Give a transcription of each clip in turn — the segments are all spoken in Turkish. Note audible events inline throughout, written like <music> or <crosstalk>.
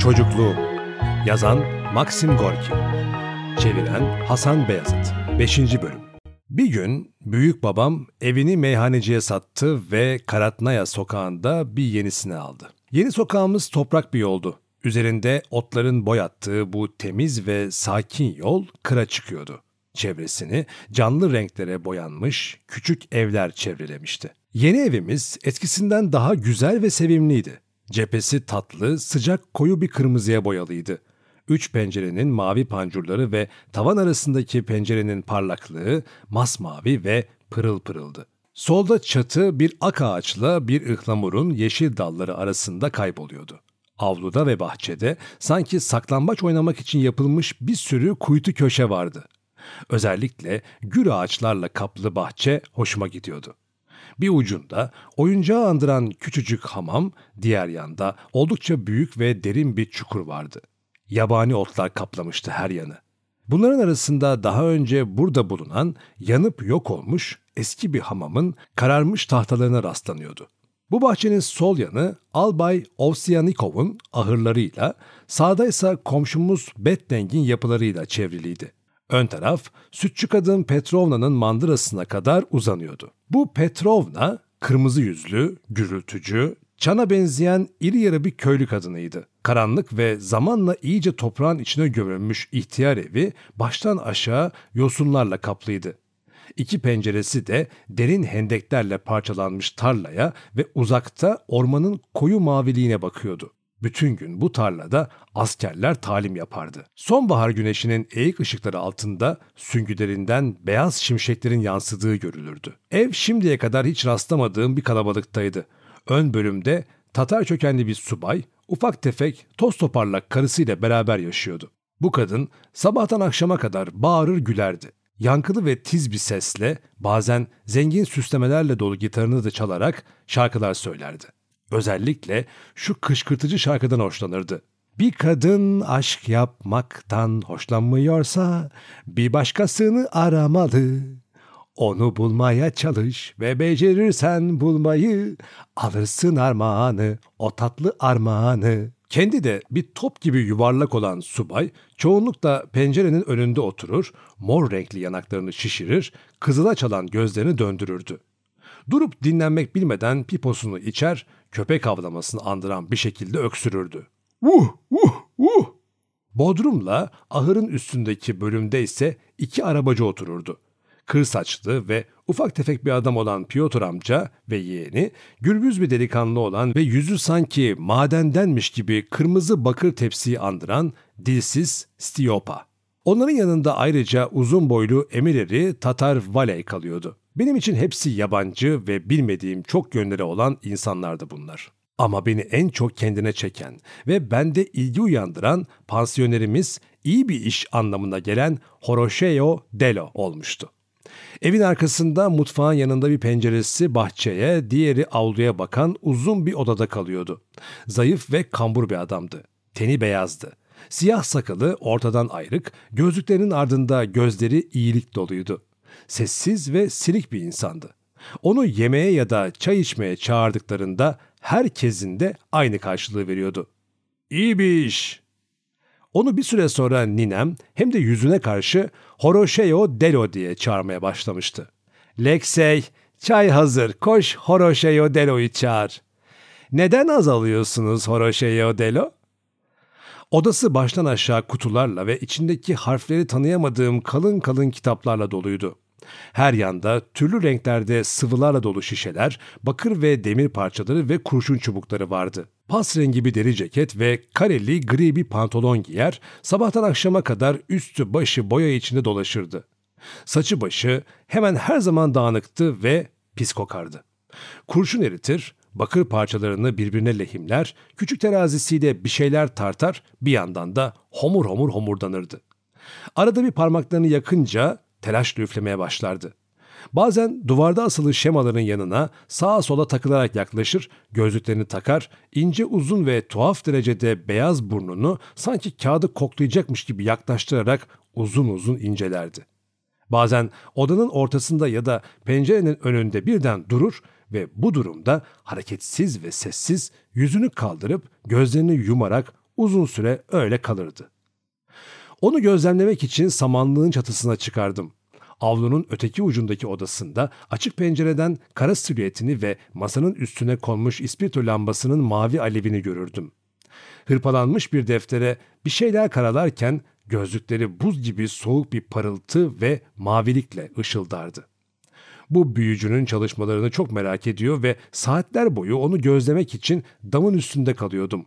Çocukluğum Yazan Maxim Gorki Çeviren Hasan Beyazıt 5. Bölüm Bir gün büyük babam evini meyhaneciye sattı ve Karatnaya sokağında bir yenisini aldı. Yeni sokağımız toprak bir yoldu. Üzerinde otların boyattığı bu temiz ve sakin yol kıra çıkıyordu. Çevresini canlı renklere boyanmış küçük evler çevrelemişti. Yeni evimiz eskisinden daha güzel ve sevimliydi. Cephesi tatlı, sıcak koyu bir kırmızıya boyalıydı. Üç pencerenin mavi pancurları ve tavan arasındaki pencerenin parlaklığı masmavi ve pırıl pırıldı. Solda çatı bir ak ağaçla bir ıhlamurun yeşil dalları arasında kayboluyordu. Avluda ve bahçede sanki saklambaç oynamak için yapılmış bir sürü kuytu köşe vardı. Özellikle gür ağaçlarla kaplı bahçe hoşuma gidiyordu. Bir ucunda oyuncağı andıran küçücük hamam, diğer yanda oldukça büyük ve derin bir çukur vardı. Yabani otlar kaplamıştı her yanı. Bunların arasında daha önce burada bulunan yanıp yok olmuş eski bir hamamın kararmış tahtalarına rastlanıyordu. Bu bahçenin sol yanı Albay Ovsiyanikov'un ahırlarıyla, sağda ise komşumuz Betdeng'in yapılarıyla çevriliydi. Ön taraf sütçü kadın Petrovna'nın mandırasına kadar uzanıyordu. Bu Petrovna kırmızı yüzlü, gürültücü, çana benzeyen iri yarı bir köylü kadınıydı. Karanlık ve zamanla iyice toprağın içine gömülmüş ihtiyar evi baştan aşağı yosunlarla kaplıydı. İki penceresi de derin hendeklerle parçalanmış tarlaya ve uzakta ormanın koyu maviliğine bakıyordu. Bütün gün bu tarlada askerler talim yapardı. Sonbahar güneşinin eğik ışıkları altında süngülerinden beyaz şimşeklerin yansıdığı görülürdü. Ev şimdiye kadar hiç rastlamadığım bir kalabalıktaydı. Ön bölümde Tatar kökenli bir subay, ufak tefek, toz toparlak karısıyla beraber yaşıyordu. Bu kadın sabahtan akşama kadar bağırır gülerdi. Yankılı ve tiz bir sesle, bazen zengin süslemelerle dolu gitarını da çalarak şarkılar söylerdi. Özellikle şu kışkırtıcı şarkıdan hoşlanırdı. Bir kadın aşk yapmaktan hoşlanmıyorsa bir başkasını aramalı. Onu bulmaya çalış ve becerirsen bulmayı alırsın armağanı, o tatlı armağanı. Kendi de bir top gibi yuvarlak olan subay çoğunlukla pencerenin önünde oturur, mor renkli yanaklarını şişirir, kızıla çalan gözlerini döndürürdü. Durup dinlenmek bilmeden piposunu içer, köpek avlamasını andıran bir şekilde öksürürdü. Uh, uh, uh. Bodrum'la ahırın üstündeki bölümde ise iki arabacı otururdu. Kır saçlı ve ufak tefek bir adam olan Piotr amca ve yeğeni, gürbüz bir delikanlı olan ve yüzü sanki madendenmiş gibi kırmızı bakır tepsiyi andıran dilsiz Stiopa. Onların yanında ayrıca uzun boylu emirleri Tatar Valey kalıyordu. Benim için hepsi yabancı ve bilmediğim çok yönleri olan insanlardı bunlar. Ama beni en çok kendine çeken ve bende ilgi uyandıran pansiyonerimiz iyi bir iş anlamına gelen Horosheo Delo olmuştu. Evin arkasında mutfağın yanında bir penceresi bahçeye, diğeri avluya bakan uzun bir odada kalıyordu. Zayıf ve kambur bir adamdı. Teni beyazdı. Siyah sakalı ortadan ayrık, gözlüklerinin ardında gözleri iyilik doluydu. Sessiz ve silik bir insandı. Onu yemeğe ya da çay içmeye çağırdıklarında herkesin de aynı karşılığı veriyordu. İyi bir iş. Onu bir süre sonra ninem hem de yüzüne karşı Horoşeo Delo diye çağırmaya başlamıştı. Lexey, çay hazır, koş Horoşeo Delo'yu çağır. Neden azalıyorsunuz Horoşeo Delo? Odası baştan aşağı kutularla ve içindeki harfleri tanıyamadığım kalın kalın kitaplarla doluydu. Her yanda türlü renklerde sıvılarla dolu şişeler, bakır ve demir parçaları ve kurşun çubukları vardı. Pas rengi bir deri ceket ve kareli gri bir pantolon giyer, sabahtan akşama kadar üstü başı boya içinde dolaşırdı. Saçı başı hemen her zaman dağınıktı ve pis kokardı. Kurşun eritir, bakır parçalarını birbirine lehimler, küçük terazisiyle bir şeyler tartar, bir yandan da homur homur homurdanırdı. Arada bir parmaklarını yakınca telaşla üflemeye başlardı. Bazen duvarda asılı şemaların yanına sağa sola takılarak yaklaşır, gözlüklerini takar, ince uzun ve tuhaf derecede beyaz burnunu sanki kağıdı koklayacakmış gibi yaklaştırarak uzun uzun incelerdi. Bazen odanın ortasında ya da pencerenin önünde birden durur, ve bu durumda hareketsiz ve sessiz yüzünü kaldırıp gözlerini yumarak uzun süre öyle kalırdı. Onu gözlemlemek için samanlığın çatısına çıkardım. Avlunun öteki ucundaki odasında açık pencereden kara silüetini ve masanın üstüne konmuş ispirto lambasının mavi alevini görürdüm. Hırpalanmış bir deftere bir şeyler karalarken gözlükleri buz gibi soğuk bir parıltı ve mavilikle ışıldardı. Bu büyücünün çalışmalarını çok merak ediyor ve saatler boyu onu gözlemek için damın üstünde kalıyordum.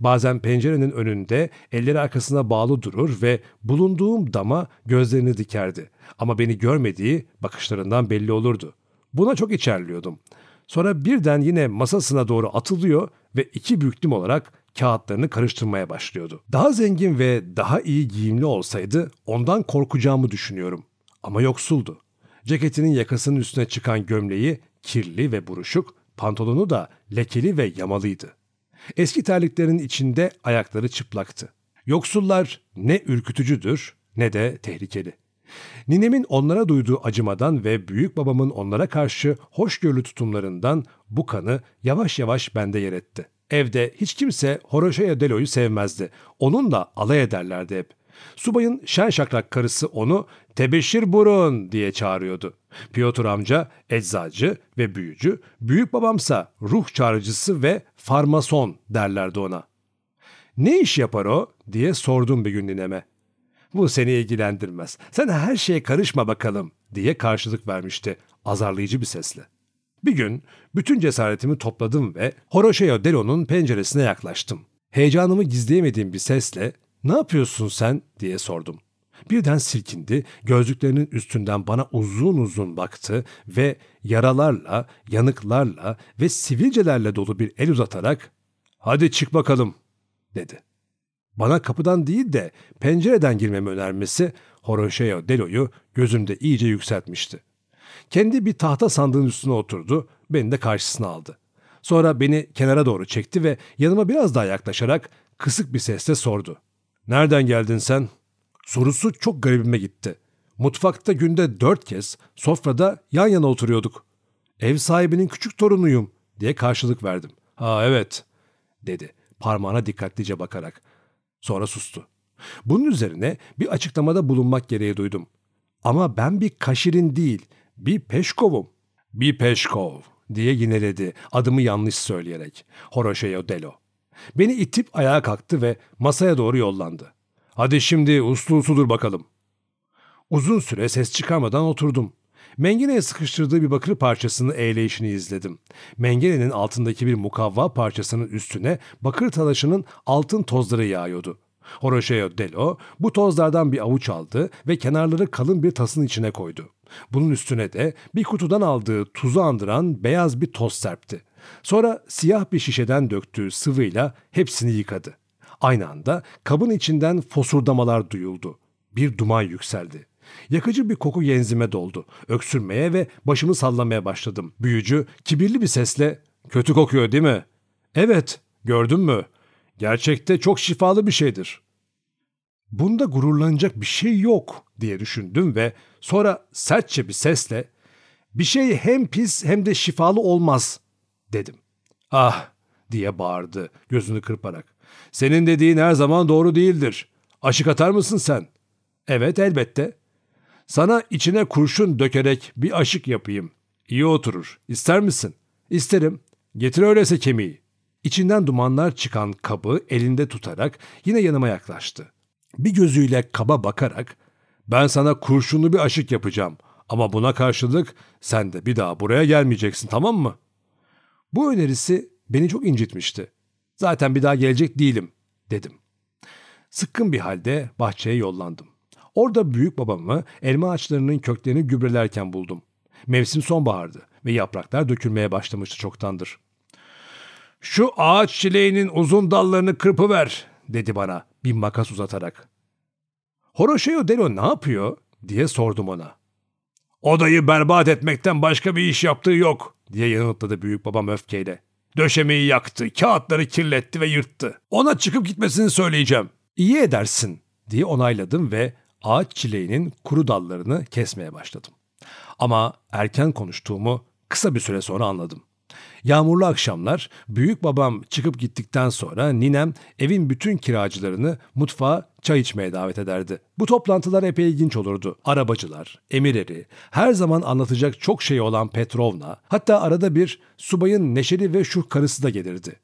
Bazen pencerenin önünde elleri arkasına bağlı durur ve bulunduğum dama gözlerini dikerdi. Ama beni görmediği bakışlarından belli olurdu. Buna çok içerliyordum. Sonra birden yine masasına doğru atılıyor ve iki büklüm olarak kağıtlarını karıştırmaya başlıyordu. Daha zengin ve daha iyi giyimli olsaydı ondan korkacağımı düşünüyorum. Ama yoksuldu. Ceketinin yakasının üstüne çıkan gömleği kirli ve buruşuk, pantolonu da lekeli ve yamalıydı. Eski terliklerin içinde ayakları çıplaktı. Yoksullar ne ürkütücüdür ne de tehlikeli. Ninemin onlara duyduğu acımadan ve büyük babamın onlara karşı hoşgörülü tutumlarından bu kanı yavaş yavaş bende yer etti. Evde hiç kimse Horoşaya Delo'yu sevmezdi. Onunla alay ederlerdi hep. Subayın şen şakrak karısı onu tebeşir burun diye çağırıyordu. Piotr amca eczacı ve büyücü, büyük babamsa ruh çağrıcısı ve farmason derlerdi ona. Ne iş yapar o diye sordum bir gün nineme. Bu seni ilgilendirmez. Sen her şeye karışma bakalım diye karşılık vermişti azarlayıcı bir sesle. Bir gün bütün cesaretimi topladım ve Horoşeo Delo'nun penceresine yaklaştım. Heyecanımı gizleyemediğim bir sesle ''Ne yapıyorsun sen?'' diye sordum. Birden silkindi, gözlüklerinin üstünden bana uzun uzun baktı ve yaralarla, yanıklarla ve sivilcelerle dolu bir el uzatarak ''Hadi çık bakalım'' dedi. Bana kapıdan değil de pencereden girmemi önermesi Horoşeo Delo'yu gözümde iyice yükseltmişti. Kendi bir tahta sandığın üstüne oturdu, beni de karşısına aldı. Sonra beni kenara doğru çekti ve yanıma biraz daha yaklaşarak kısık bir sesle sordu. ''Nereden geldin sen?'' Sorusu çok garibime gitti. Mutfakta günde dört kez, sofrada yan yana oturuyorduk. Ev sahibinin küçük torunuyum diye karşılık verdim. Ha evet dedi parmağına dikkatlice bakarak. Sonra sustu. Bunun üzerine bir açıklamada bulunmak gereği duydum. Ama ben bir kaşirin değil, bir peşkovum. Bir peşkov diye yineledi adımı yanlış söyleyerek. Horoşeo Delo. Beni itip ayağa kalktı ve masaya doğru yollandı. Hadi şimdi uslu usudur bakalım. Uzun süre ses çıkarmadan oturdum. Mengene'ye sıkıştırdığı bir bakır parçasını eğleyişini izledim. Mengene'nin altındaki bir mukavva parçasının üstüne bakır talaşının altın tozları yağıyordu. Horoşeo Delo bu tozlardan bir avuç aldı ve kenarları kalın bir tasın içine koydu. Bunun üstüne de bir kutudan aldığı tuzu andıran beyaz bir toz serpti. Sonra siyah bir şişeden döktüğü sıvıyla hepsini yıkadı. Aynı anda kabın içinden fosurdamalar duyuldu. Bir duman yükseldi. Yakıcı bir koku genzime doldu. Öksürmeye ve başımı sallamaya başladım. Büyücü kibirli bir sesle "Kötü kokuyor değil mi?" "Evet, gördün mü? Gerçekte çok şifalı bir şeydir." Bunda gururlanacak bir şey yok diye düşündüm ve sonra sertçe bir sesle bir şey hem pis hem de şifalı olmaz dedim. Ah diye bağırdı gözünü kırparak. Senin dediğin her zaman doğru değildir. Aşık atar mısın sen? Evet elbette. Sana içine kurşun dökerek bir aşık yapayım. İyi oturur. İster misin? İsterim. Getir öyleyse kemiği. İçinden dumanlar çıkan kabı elinde tutarak yine yanıma yaklaştı. Bir gözüyle kaba bakarak ben sana kurşunlu bir aşık yapacağım ama buna karşılık sen de bir daha buraya gelmeyeceksin tamam mı? Bu önerisi beni çok incitmişti. Zaten bir daha gelecek değilim dedim. Sıkkın bir halde bahçeye yollandım. Orada büyük babamı elma ağaçlarının köklerini gübrelerken buldum. Mevsim sonbahardı ve yapraklar dökülmeye başlamıştı çoktandır. Şu ağaç çileğinin uzun dallarını kırpıver dedi bana bir makas uzatarak. Horoşeo Delo ne yapıyor diye sordum ona. Odayı berbat etmekten başka bir iş yaptığı yok diye yanıtladı büyük babam öfkeyle. Döşemeyi yaktı, kağıtları kirletti ve yırttı. Ona çıkıp gitmesini söyleyeceğim. İyi edersin diye onayladım ve ağaç çileğinin kuru dallarını kesmeye başladım. Ama erken konuştuğumu kısa bir süre sonra anladım. Yağmurlu akşamlar büyük babam çıkıp gittikten sonra ninem evin bütün kiracılarını mutfağa çay içmeye davet ederdi. Bu toplantılar epey ilginç olurdu. Arabacılar, emirleri, her zaman anlatacak çok şey olan Petrovna, hatta arada bir subayın neşeli ve şuh karısı da gelirdi.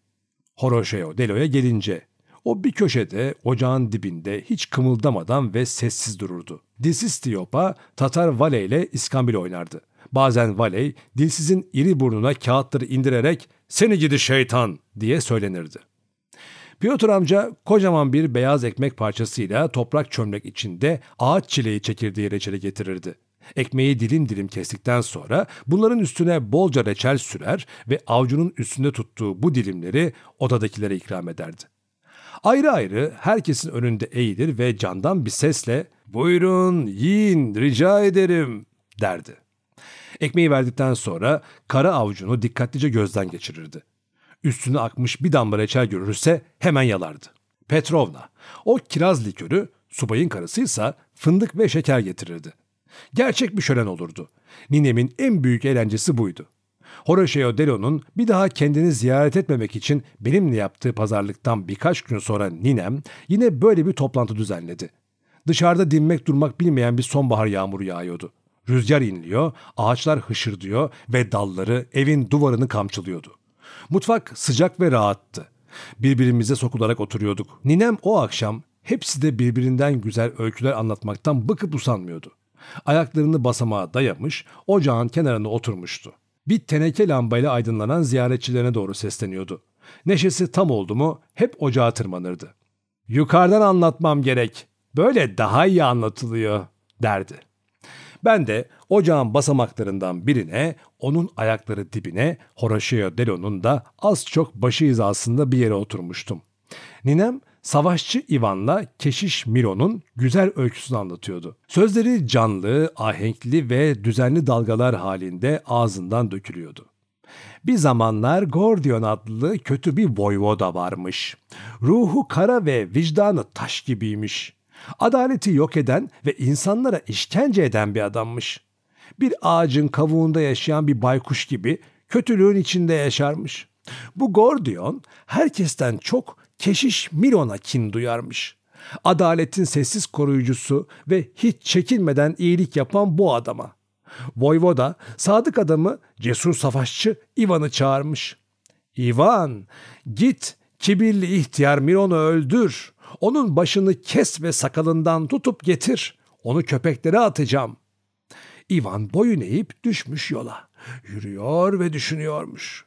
Horoşeo Delo'ya gelince o bir köşede ocağın dibinde hiç kımıldamadan ve sessiz dururdu. Dilsiz Tiyop'a Tatar Vale ile İskambil oynardı. Bazen Valey dilsizin iri burnuna kağıtları indirerek seni gidi şeytan diye söylenirdi. Piotr amca kocaman bir beyaz ekmek parçasıyla toprak çömlek içinde ağaç çileği çekirdeği reçeli getirirdi. Ekmeği dilim dilim kestikten sonra bunların üstüne bolca reçel sürer ve avcunun üstünde tuttuğu bu dilimleri odadakilere ikram ederdi. Ayrı ayrı herkesin önünde eğilir ve candan bir sesle ''Buyurun yiyin rica ederim'' derdi. Ekmeği verdikten sonra kara avucunu dikkatlice gözden geçirirdi. Üstüne akmış bir damla reçel görürse hemen yalardı. Petrovna, o kiraz likörü, subayın karısıysa fındık ve şeker getirirdi. Gerçek bir şölen olurdu. Ninemin en büyük eğlencesi buydu. Horacio Delo'nun bir daha kendini ziyaret etmemek için benimle yaptığı pazarlıktan birkaç gün sonra ninem yine böyle bir toplantı düzenledi. Dışarıda dinmek durmak bilmeyen bir sonbahar yağmuru yağıyordu. Rüzgar inliyor, ağaçlar hışırdıyor ve dalları evin duvarını kamçılıyordu. Mutfak sıcak ve rahattı. Birbirimize sokularak oturuyorduk. Ninem o akşam hepsi de birbirinden güzel öyküler anlatmaktan bıkıp usanmıyordu. Ayaklarını basamağa dayamış, ocağın kenarında oturmuştu. Bir teneke lambayla aydınlanan ziyaretçilerine doğru sesleniyordu. Neşesi tam oldu mu hep ocağa tırmanırdı. Yukarıdan anlatmam gerek. Böyle daha iyi anlatılıyor derdi. Ben de ocağın basamaklarından birine, onun ayakları dibine, Horacio Delo'nun da az çok başı hizasında bir yere oturmuştum. Ninem savaşçı Ivan'la keşiş Miro'nun güzel öyküsünü anlatıyordu. Sözleri canlı, ahenkli ve düzenli dalgalar halinde ağzından dökülüyordu. Bir zamanlar Gordion adlı kötü bir voyvoda varmış. Ruhu kara ve vicdanı taş gibiymiş. Adaleti yok eden ve insanlara işkence eden bir adammış. Bir ağacın kavuğunda yaşayan bir baykuş gibi kötülüğün içinde yaşarmış. Bu Gordion herkesten çok keşiş Milon'a kin duyarmış. Adaletin sessiz koruyucusu ve hiç çekinmeden iyilik yapan bu adama. Voyvoda sadık adamı cesur savaşçı Ivan'ı çağırmış. Ivan git kibirli ihtiyar Miron'u öldür. Onun başını kes ve sakalından tutup getir. Onu köpeklere atacağım. Ivan boyun eğip düşmüş yola. Yürüyor ve düşünüyormuş.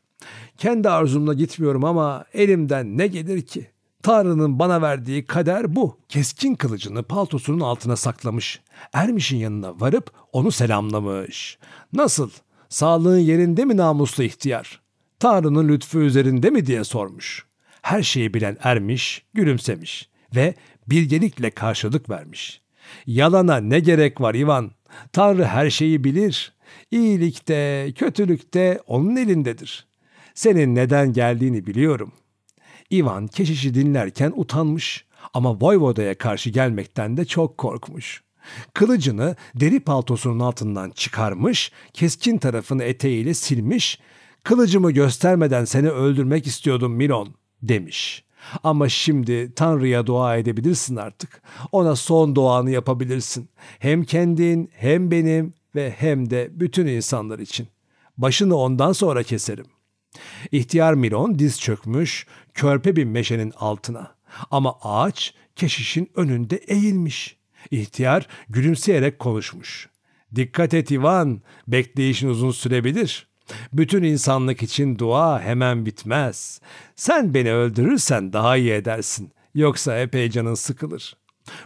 Kendi arzumla gitmiyorum ama elimden ne gelir ki? Tanrı'nın bana verdiği kader bu. Keskin kılıcını paltosunun altına saklamış. Ermiş'in yanına varıp onu selamlamış. Nasıl? Sağlığın yerinde mi namuslu ihtiyar? Tanrı'nın lütfu üzerinde mi diye sormuş. Her şeyi bilen Ermiş gülümsemiş ve bilgelikle karşılık vermiş. Yalana ne gerek var Ivan? Tanrı her şeyi bilir. İyilikte, kötülükte onun elindedir. Senin neden geldiğini biliyorum. Ivan keşişi dinlerken utanmış ama Voyvoda'ya karşı gelmekten de çok korkmuş. Kılıcını deri paltosunun altından çıkarmış, keskin tarafını eteğiyle silmiş, kılıcımı göstermeden seni öldürmek istiyordum Milon demiş. Ama şimdi Tanrı'ya dua edebilirsin artık. Ona son duanı yapabilirsin. Hem kendin, hem benim ve hem de bütün insanlar için. Başını ondan sonra keserim. İhtiyar Milon diz çökmüş, körpe bir meşenin altına. Ama ağaç keşişin önünde eğilmiş. İhtiyar gülümseyerek konuşmuş. Dikkat et Ivan, bekleyişin uzun sürebilir. Bütün insanlık için dua hemen bitmez. Sen beni öldürürsen daha iyi edersin. Yoksa epey canın sıkılır.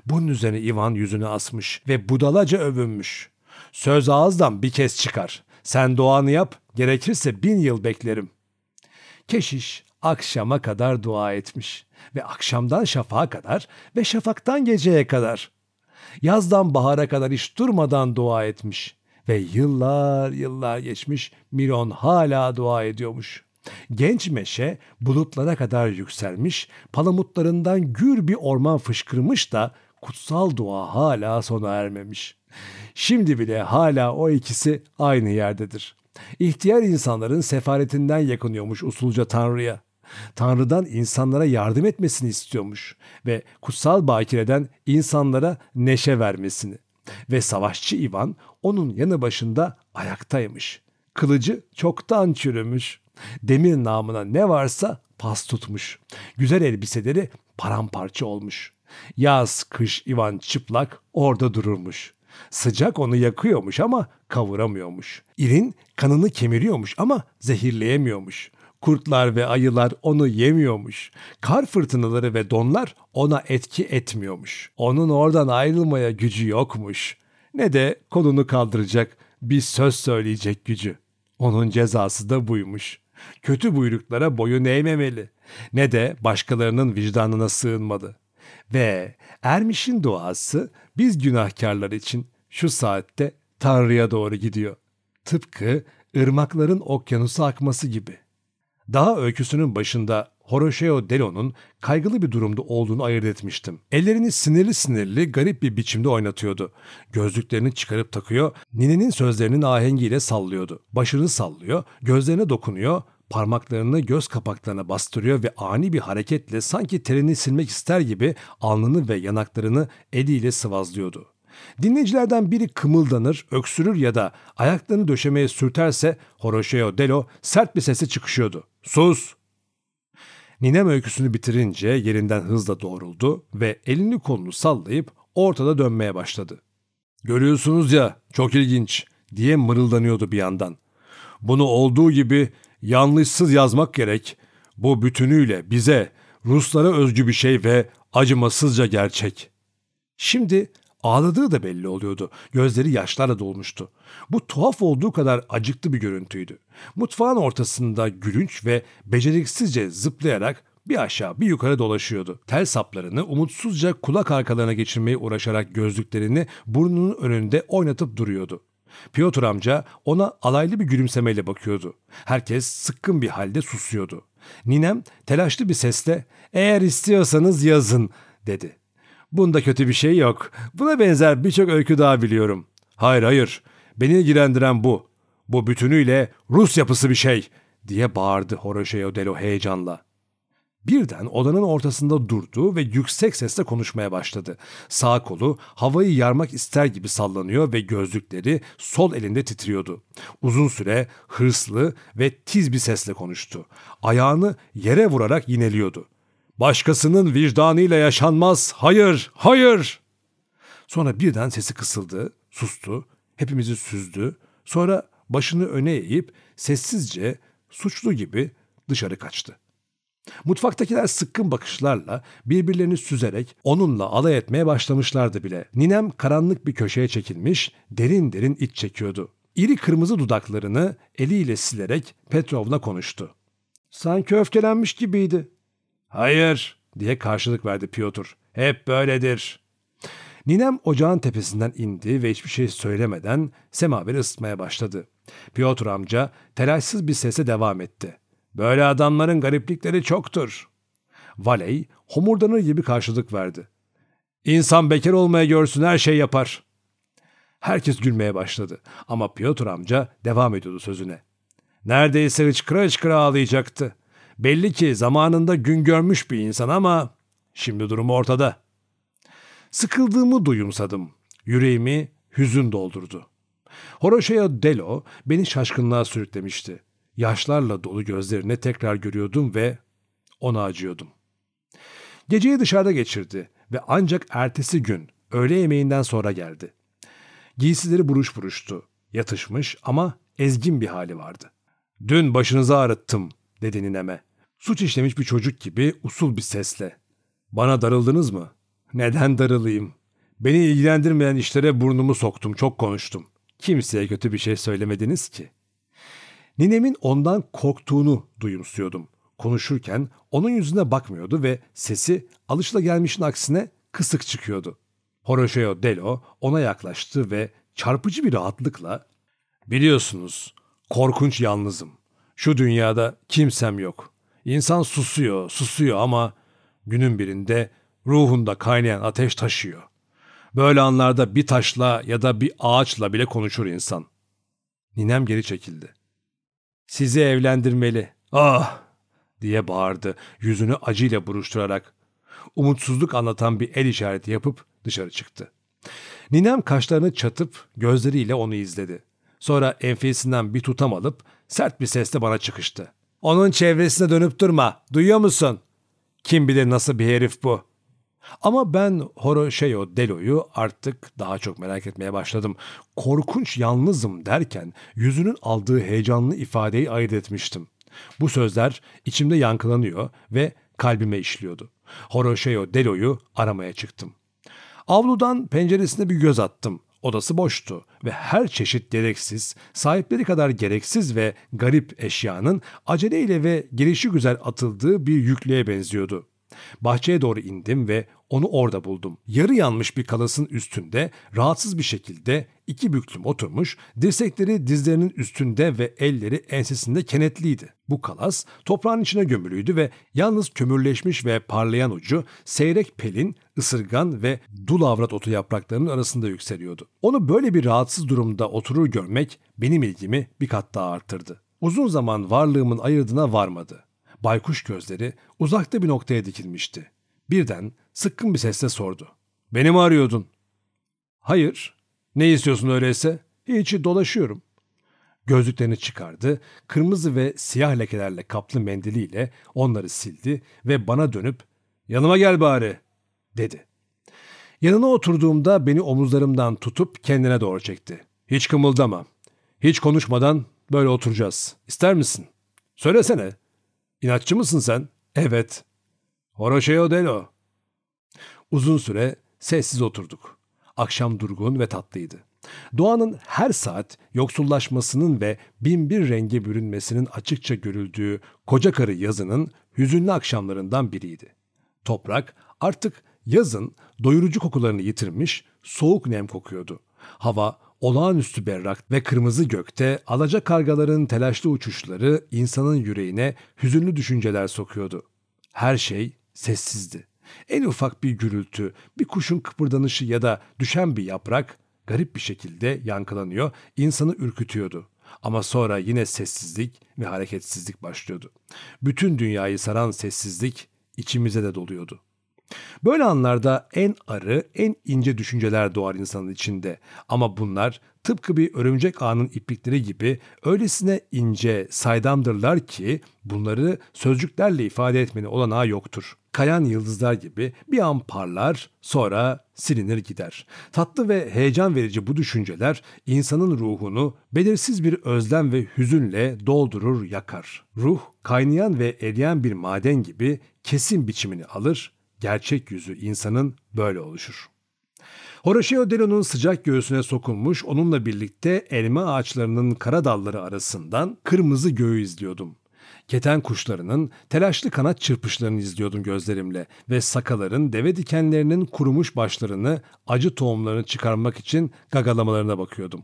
Bunun üzerine Ivan yüzünü asmış ve budalaca övünmüş. Söz ağızdan bir kez çıkar. Sen duanı yap, gerekirse bin yıl beklerim. Keşiş akşama kadar dua etmiş ve akşamdan şafağa kadar ve şafaktan geceye kadar. Yazdan bahara kadar hiç durmadan dua etmiş. Ve yıllar yıllar geçmiş Miron hala dua ediyormuş. Genç meşe bulutlara kadar yükselmiş, palamutlarından gür bir orman fışkırmış da kutsal dua hala sona ermemiş. Şimdi bile hala o ikisi aynı yerdedir. İhtiyar insanların sefaretinden yakınıyormuş usulca Tanrı'ya. Tanrı'dan insanlara yardım etmesini istiyormuş ve kutsal bakireden insanlara neşe vermesini. Ve savaşçı Ivan onun yanı başında ayaktaymış. Kılıcı çoktan çürümüş. Demir namına ne varsa pas tutmuş. Güzel elbiseleri paramparça olmuş. Yaz, kış Ivan çıplak orada dururmuş. Sıcak onu yakıyormuş ama kavuramıyormuş. İrin kanını kemiriyormuş ama zehirleyemiyormuş. Kurtlar ve ayılar onu yemiyormuş. Kar fırtınaları ve donlar ona etki etmiyormuş. Onun oradan ayrılmaya gücü yokmuş. Ne de kolunu kaldıracak bir söz söyleyecek gücü. Onun cezası da buymuş. Kötü buyruklara boyun eğmemeli. Ne de başkalarının vicdanına sığınmalı. Ve Ermiş'in duası biz günahkarlar için şu saatte Tanrı'ya doğru gidiyor. Tıpkı ırmakların okyanusa akması gibi. Daha öyküsünün başında Horatio Delo'nun kaygılı bir durumda olduğunu ayırt etmiştim. Ellerini sinirli sinirli garip bir biçimde oynatıyordu. Gözlüklerini çıkarıp takıyor, ninenin sözlerinin ahengiyle sallıyordu. Başını sallıyor, gözlerine dokunuyor, parmaklarını göz kapaklarına bastırıyor ve ani bir hareketle sanki terini silmek ister gibi alnını ve yanaklarını eliyle sıvazlıyordu. Dinleyicilerden biri kımıldanır, öksürür ya da ayaklarını döşemeye sürterse Horatio Delo sert bir sesi çıkışıyordu. Sus! Ninem öyküsünü bitirince yerinden hızla doğruldu ve elini kolunu sallayıp ortada dönmeye başladı. Görüyorsunuz ya, çok ilginç diye mırıldanıyordu bir yandan. Bunu olduğu gibi yanlışsız yazmak gerek. Bu bütünüyle bize, Ruslara özgü bir şey ve acımasızca gerçek. Şimdi Ağladığı da belli oluyordu. Gözleri yaşlarla dolmuştu. Bu tuhaf olduğu kadar acıklı bir görüntüydü. Mutfağın ortasında gülünç ve beceriksizce zıplayarak bir aşağı bir yukarı dolaşıyordu. Tel saplarını umutsuzca kulak arkalarına geçirmeye uğraşarak gözlüklerini burnunun önünde oynatıp duruyordu. Piotr amca ona alaylı bir gülümsemeyle bakıyordu. Herkes sıkkın bir halde susuyordu. Ninem telaşlı bir sesle "Eğer istiyorsanız yazın." dedi. Bunda kötü bir şey yok. Buna benzer birçok öykü daha biliyorum. Hayır hayır. Beni ilgilendiren bu. Bu bütünüyle Rus yapısı bir şey diye bağırdı Horatio Delo heyecanla. Birden odanın ortasında durdu ve yüksek sesle konuşmaya başladı. Sağ kolu havayı yarmak ister gibi sallanıyor ve gözlükleri sol elinde titriyordu. Uzun süre hırslı ve tiz bir sesle konuştu. Ayağını yere vurarak yineliyordu. Başkasının vicdanıyla yaşanmaz. Hayır, hayır. Sonra birden sesi kısıldı, sustu, hepimizi süzdü. Sonra başını öne eğip sessizce suçlu gibi dışarı kaçtı. Mutfaktakiler sıkkın bakışlarla birbirlerini süzerek onunla alay etmeye başlamışlardı bile. Ninem karanlık bir köşeye çekilmiş, derin derin iç çekiyordu. İri kırmızı dudaklarını eliyle silerek Petrovna konuştu. Sanki öfkelenmiş gibiydi. Hayır diye karşılık verdi Piotr. Hep böyledir. Ninem ocağın tepesinden indi ve hiçbir şey söylemeden semaveri ısıtmaya başladı. Piotr amca telaşsız bir sese devam etti. Böyle adamların gariplikleri çoktur. Valey homurdanır gibi karşılık verdi. İnsan bekar olmaya görsün her şey yapar. Herkes gülmeye başladı ama Piotr amca devam ediyordu sözüne. Neredeyse hıçkıra hıçkıra ağlayacaktı. Belli ki zamanında gün görmüş bir insan ama şimdi durumu ortada. Sıkıldığımı duyumsadım. Yüreğimi hüzün doldurdu. Horatio Delo beni şaşkınlığa sürüklemişti. Yaşlarla dolu gözlerini tekrar görüyordum ve ona acıyordum. Geceyi dışarıda geçirdi ve ancak ertesi gün öğle yemeğinden sonra geldi. Giysileri buruş buruştu. Yatışmış ama ezgin bir hali vardı. Dün başınızı ağrıttım dedi nineme. Suç işlemiş bir çocuk gibi usul bir sesle. Bana darıldınız mı? Neden darılayım? Beni ilgilendirmeyen işlere burnumu soktum, çok konuştum. Kimseye kötü bir şey söylemediniz ki. Ninemin ondan korktuğunu duyumsuyordum. Konuşurken onun yüzüne bakmıyordu ve sesi alışılagelmişin aksine kısık çıkıyordu. Horatio Delo ona yaklaştı ve çarpıcı bir rahatlıkla ''Biliyorsunuz, korkunç yalnızım. Şu dünyada kimsem yok. İnsan susuyor, susuyor ama günün birinde ruhunda kaynayan ateş taşıyor. Böyle anlarda bir taşla ya da bir ağaçla bile konuşur insan. Ninem geri çekildi. Sizi evlendirmeli. Ah! diye bağırdı yüzünü acıyla buruşturarak. Umutsuzluk anlatan bir el işareti yapıp dışarı çıktı. Ninem kaşlarını çatıp gözleriyle onu izledi. Sonra enfesinden bir tutam alıp sert bir sesle bana çıkıştı. Onun çevresine dönüp durma. Duyuyor musun? Kim bilir nasıl bir herif bu. Ama ben Horoşeo Delo'yu artık daha çok merak etmeye başladım. Korkunç yalnızım derken yüzünün aldığı heyecanlı ifadeyi ayırt etmiştim. Bu sözler içimde yankılanıyor ve kalbime işliyordu. Horoşeo Delo'yu aramaya çıktım. Avludan penceresine bir göz attım. Odası boştu ve her çeşit gereksiz, sahipleri kadar gereksiz ve garip eşyanın aceleyle ve gelişi güzel atıldığı bir yüklüğe benziyordu. Bahçeye doğru indim ve onu orada buldum. Yarı yanmış bir kalasın üstünde rahatsız bir şekilde iki büklüm oturmuş, dirsekleri dizlerinin üstünde ve elleri ensesinde kenetliydi. Bu kalas toprağın içine gömülüydü ve yalnız kömürleşmiş ve parlayan ucu seyrek pelin, ısırgan ve dul avrat otu yapraklarının arasında yükseliyordu. Onu böyle bir rahatsız durumda oturur görmek benim ilgimi bir kat daha arttırdı. Uzun zaman varlığımın ayırdına varmadı. Baykuş gözleri uzakta bir noktaya dikilmişti. Birden sıkkın bir sesle sordu. Beni mi arıyordun? Hayır. Ne istiyorsun öyleyse? Hiç dolaşıyorum. Gözlüklerini çıkardı, kırmızı ve siyah lekelerle kaplı mendiliyle onları sildi ve bana dönüp ''Yanıma gel bari'' dedi. Yanına oturduğumda beni omuzlarımdan tutup kendine doğru çekti. ''Hiç kımıldama. Hiç konuşmadan böyle oturacağız. İster misin? Söylesene. İnatçı mısın sen? Evet. Horoşeo Delo. Uzun süre sessiz oturduk. Akşam durgun ve tatlıydı. Doğanın her saat yoksullaşmasının ve binbir renge bürünmesinin açıkça görüldüğü koca karı yazının hüzünlü akşamlarından biriydi. Toprak artık yazın doyurucu kokularını yitirmiş, soğuk nem kokuyordu. Hava olağanüstü berrak ve kırmızı gökte alaca kargaların telaşlı uçuşları insanın yüreğine hüzünlü düşünceler sokuyordu. Her şey sessizdi. En ufak bir gürültü, bir kuşun kıpırdanışı ya da düşen bir yaprak garip bir şekilde yankılanıyor, insanı ürkütüyordu. Ama sonra yine sessizlik ve hareketsizlik başlıyordu. Bütün dünyayı saran sessizlik içimize de doluyordu. Böyle anlarda en arı, en ince düşünceler doğar insanın içinde. Ama bunlar tıpkı bir örümcek ağının iplikleri gibi öylesine ince, saydamdırlar ki bunları sözcüklerle ifade etmenin olanağı yoktur. Kayan yıldızlar gibi bir an parlar, sonra silinir gider. Tatlı ve heyecan verici bu düşünceler insanın ruhunu belirsiz bir özlem ve hüzünle doldurur, yakar. Ruh, kaynayan ve eriyen bir maden gibi kesin biçimini alır gerçek yüzü insanın böyle oluşur. Horacio Delo'nun sıcak göğsüne sokulmuş onunla birlikte elma ağaçlarının kara dalları arasından kırmızı göğü izliyordum. Keten kuşlarının telaşlı kanat çırpışlarını izliyordum gözlerimle ve sakaların deve dikenlerinin kurumuş başlarını acı tohumlarını çıkarmak için gagalamalarına bakıyordum.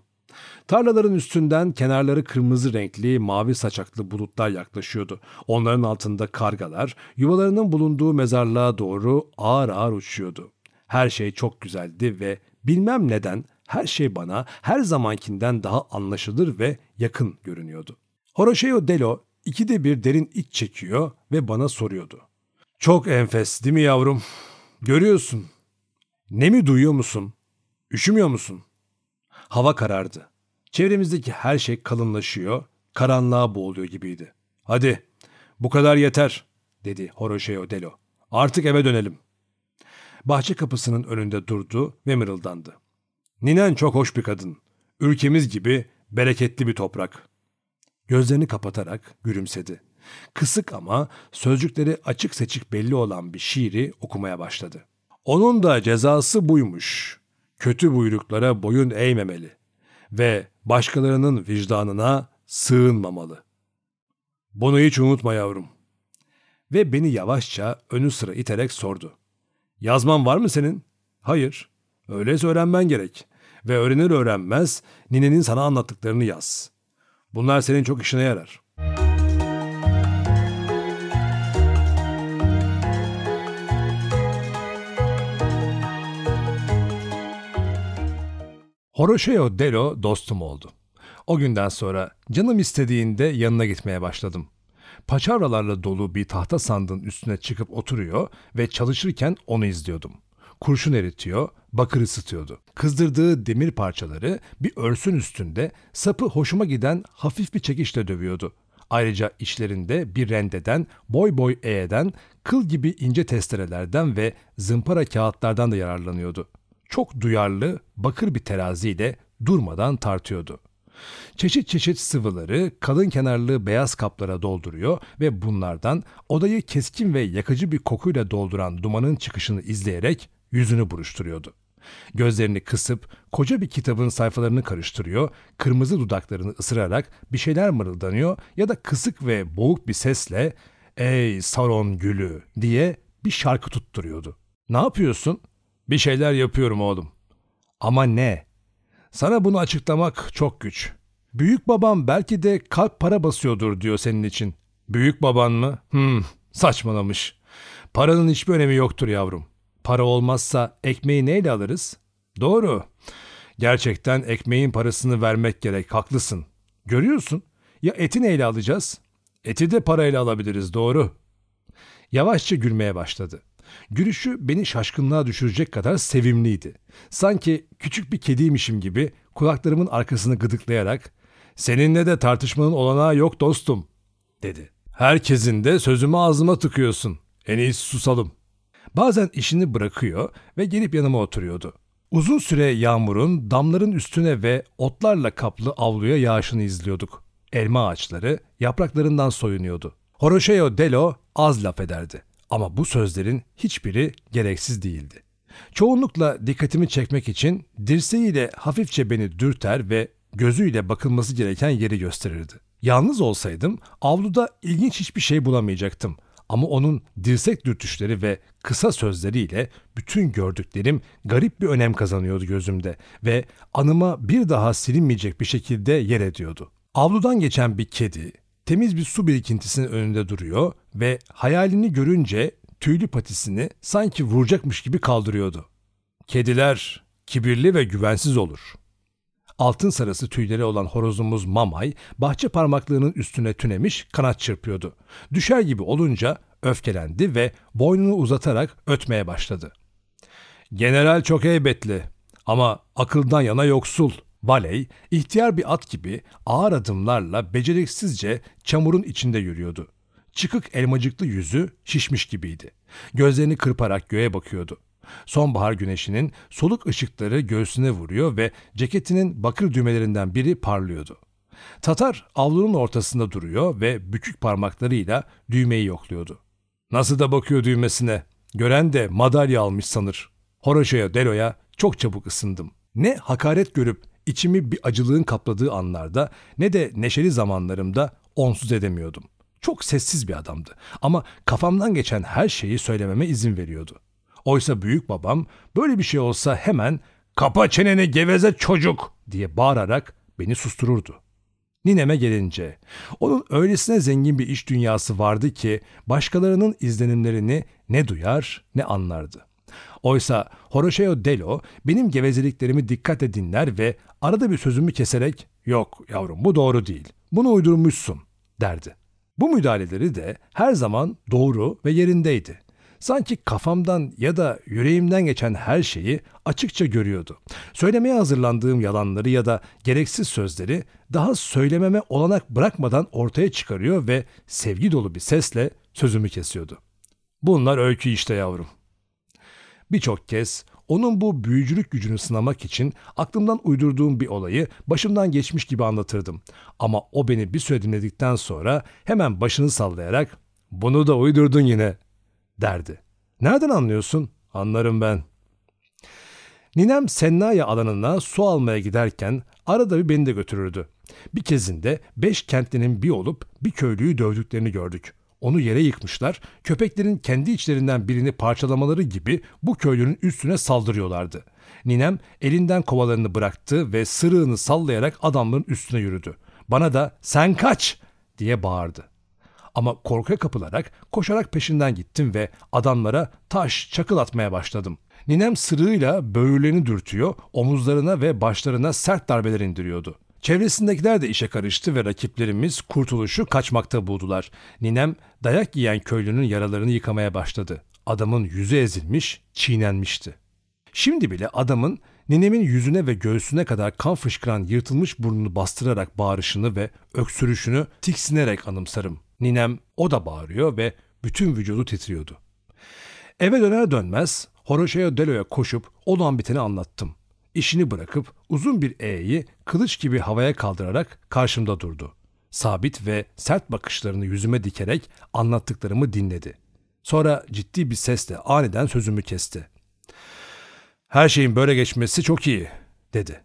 Tarlaların üstünden kenarları kırmızı renkli, mavi saçaklı bulutlar yaklaşıyordu. Onların altında kargalar yuvalarının bulunduğu mezarlığa doğru ağır ağır uçuyordu. Her şey çok güzeldi ve bilmem neden her şey bana her zamankinden daha anlaşılır ve yakın görünüyordu. Horacio Delo ikide bir derin iç çekiyor ve bana soruyordu. Çok enfes değil mi yavrum? Görüyorsun. Ne mi duyuyor musun? Üşümüyor musun? Hava karardı. Çevremizdeki her şey kalınlaşıyor, karanlığa boğuluyor gibiydi. Hadi, bu kadar yeter, dedi Horoşeo Delo. Artık eve dönelim. Bahçe kapısının önünde durdu ve mırıldandı. Ninen çok hoş bir kadın. Ülkemiz gibi bereketli bir toprak. Gözlerini kapatarak gülümsedi. Kısık ama sözcükleri açık seçik belli olan bir şiiri okumaya başladı. Onun da cezası buymuş. Kötü buyruklara boyun eğmemeli ve başkalarının vicdanına sığınmamalı. Bunu hiç unutma yavrum. Ve beni yavaşça önü sıra iterek sordu. Yazman var mı senin? Hayır. Öyleyse öğrenmen gerek. Ve öğrenir öğrenmez ninenin sana anlattıklarını yaz. Bunlar senin çok işine yarar. Horoşeo Delo dostum oldu. O günden sonra canım istediğinde yanına gitmeye başladım. Paçavralarla dolu bir tahta sandığın üstüne çıkıp oturuyor ve çalışırken onu izliyordum. Kurşun eritiyor, bakır ısıtıyordu. Kızdırdığı demir parçaları bir örsün üstünde sapı hoşuma giden hafif bir çekişle dövüyordu. Ayrıca içlerinde bir rendeden, boy boy eğeden, kıl gibi ince testerelerden ve zımpara kağıtlardan da yararlanıyordu. Çok duyarlı, bakır bir teraziyle durmadan tartıyordu. Çeşit çeşit sıvıları kalın kenarlı beyaz kaplara dolduruyor ve bunlardan odayı keskin ve yakıcı bir kokuyla dolduran dumanın çıkışını izleyerek yüzünü buruşturuyordu. Gözlerini kısıp koca bir kitabın sayfalarını karıştırıyor, kırmızı dudaklarını ısırarak bir şeyler mırıldanıyor ya da kısık ve boğuk bir sesle ''Ey Saron gülü'' diye bir şarkı tutturuyordu. ''Ne yapıyorsun?'' ''Bir şeyler yapıyorum oğlum.'' ''Ama ne?'' ''Sana bunu açıklamak çok güç. Büyük babam belki de kalp para basıyordur diyor senin için.'' ''Büyük baban mı? Hmm, saçmalamış. Paranın hiçbir önemi yoktur yavrum. Para olmazsa ekmeği neyle alırız? Doğru. Gerçekten ekmeğin parasını vermek gerek, haklısın. Görüyorsun. Ya eti neyle alacağız? Eti de parayla alabiliriz, doğru. Yavaşça gülmeye başladı. Gülüşü beni şaşkınlığa düşürecek kadar sevimliydi. Sanki küçük bir kediymişim gibi kulaklarımın arkasını gıdıklayarak ''Seninle de tartışmanın olanağı yok dostum.'' dedi. ''Herkesin de sözümü ağzıma tıkıyorsun. En iyisi susalım.'' Bazen işini bırakıyor ve gelip yanıma oturuyordu. Uzun süre yağmurun damların üstüne ve otlarla kaplı avluya yağışını izliyorduk. Elma ağaçları yapraklarından soyunuyordu. Horoşeo Delo az laf ederdi ama bu sözlerin hiçbiri gereksiz değildi. Çoğunlukla dikkatimi çekmek için dirseğiyle hafifçe beni dürter ve gözüyle bakılması gereken yeri gösterirdi. Yalnız olsaydım avluda ilginç hiçbir şey bulamayacaktım ama onun dirsek dürtüşleri ve kısa sözleriyle bütün gördüklerim garip bir önem kazanıyordu gözümde ve anıma bir daha silinmeyecek bir şekilde yer ediyordu. Avludan geçen bir kedi temiz bir su birikintisinin önünde duruyor ve hayalini görünce tüylü patisini sanki vuracakmış gibi kaldırıyordu. Kediler kibirli ve güvensiz olur. Altın sarısı tüyleri olan horozumuz Mamay, bahçe parmaklığının üstüne tünemiş kanat çırpıyordu. Düşer gibi olunca öfkelendi ve boynunu uzatarak ötmeye başladı. General çok heybetli ama akıldan yana yoksul. Valey, ihtiyar bir at gibi ağır adımlarla beceriksizce çamurun içinde yürüyordu. Çıkık elmacıklı yüzü şişmiş gibiydi. Gözlerini kırparak göğe bakıyordu. Sonbahar güneşinin soluk ışıkları göğsüne vuruyor ve ceketinin bakır düğmelerinden biri parlıyordu. Tatar avlunun ortasında duruyor ve bükük parmaklarıyla düğmeyi yokluyordu. Nasıl da bakıyor düğmesine. Gören de madalya almış sanır. Horoşo'ya, Delo'ya çok çabuk ısındım. Ne hakaret görüp içimi bir acılığın kapladığı anlarda ne de neşeli zamanlarımda onsuz edemiyordum. Çok sessiz bir adamdı ama kafamdan geçen her şeyi söylememe izin veriyordu. Oysa büyük babam böyle bir şey olsa hemen "Kapa çeneni geveze çocuk!" diye bağırarak beni sustururdu. Nineme gelince, onun öylesine zengin bir iş dünyası vardı ki başkalarının izlenimlerini ne duyar ne anlardı. Oysa Horoşeo Delo benim gevezeliklerimi dikkatle dinler ve arada bir sözümü keserek ''Yok yavrum bu doğru değil, bunu uydurmuşsun'' derdi. Bu müdahaleleri de her zaman doğru ve yerindeydi. Sanki kafamdan ya da yüreğimden geçen her şeyi açıkça görüyordu. Söylemeye hazırlandığım yalanları ya da gereksiz sözleri daha söylememe olanak bırakmadan ortaya çıkarıyor ve sevgi dolu bir sesle sözümü kesiyordu. Bunlar öykü işte yavrum. Birçok kez onun bu büyücülük gücünü sınamak için aklımdan uydurduğum bir olayı başımdan geçmiş gibi anlatırdım. Ama o beni bir süre dinledikten sonra hemen başını sallayarak ''Bunu da uydurdun yine'' derdi. Nereden anlıyorsun? Anlarım ben. Ninem Sennaya alanına su almaya giderken arada bir beni de götürürdü. Bir kezinde beş kentlinin bir olup bir köylüyü dövdüklerini gördük. Onu yere yıkmışlar, köpeklerin kendi içlerinden birini parçalamaları gibi bu köylünün üstüne saldırıyorlardı. Ninem elinden kovalarını bıraktı ve sırığını sallayarak adamların üstüne yürüdü. Bana da sen kaç diye bağırdı. Ama korkuya kapılarak koşarak peşinden gittim ve adamlara taş, çakıl atmaya başladım. Ninem sırığıyla böğürlerini dürtüyor, omuzlarına ve başlarına sert darbeler indiriyordu. Çevresindekiler de işe karıştı ve rakiplerimiz kurtuluşu kaçmakta buldular. Ninem dayak yiyen köylünün yaralarını yıkamaya başladı. Adamın yüzü ezilmiş, çiğnenmişti. Şimdi bile adamın ninemin yüzüne ve göğsüne kadar kan fışkıran yırtılmış burnunu bastırarak bağırışını ve öksürüşünü tiksinerek anımsarım. Ninem o da bağırıyor ve bütün vücudu titriyordu. Eve döner dönmez Horoşeo Delo'ya koşup olan biteni anlattım. İşini bırakıp uzun bir E'yi kılıç gibi havaya kaldırarak karşımda durdu. Sabit ve sert bakışlarını yüzüme dikerek anlattıklarımı dinledi. Sonra ciddi bir sesle aniden sözümü kesti. Her şeyin böyle geçmesi çok iyi, dedi.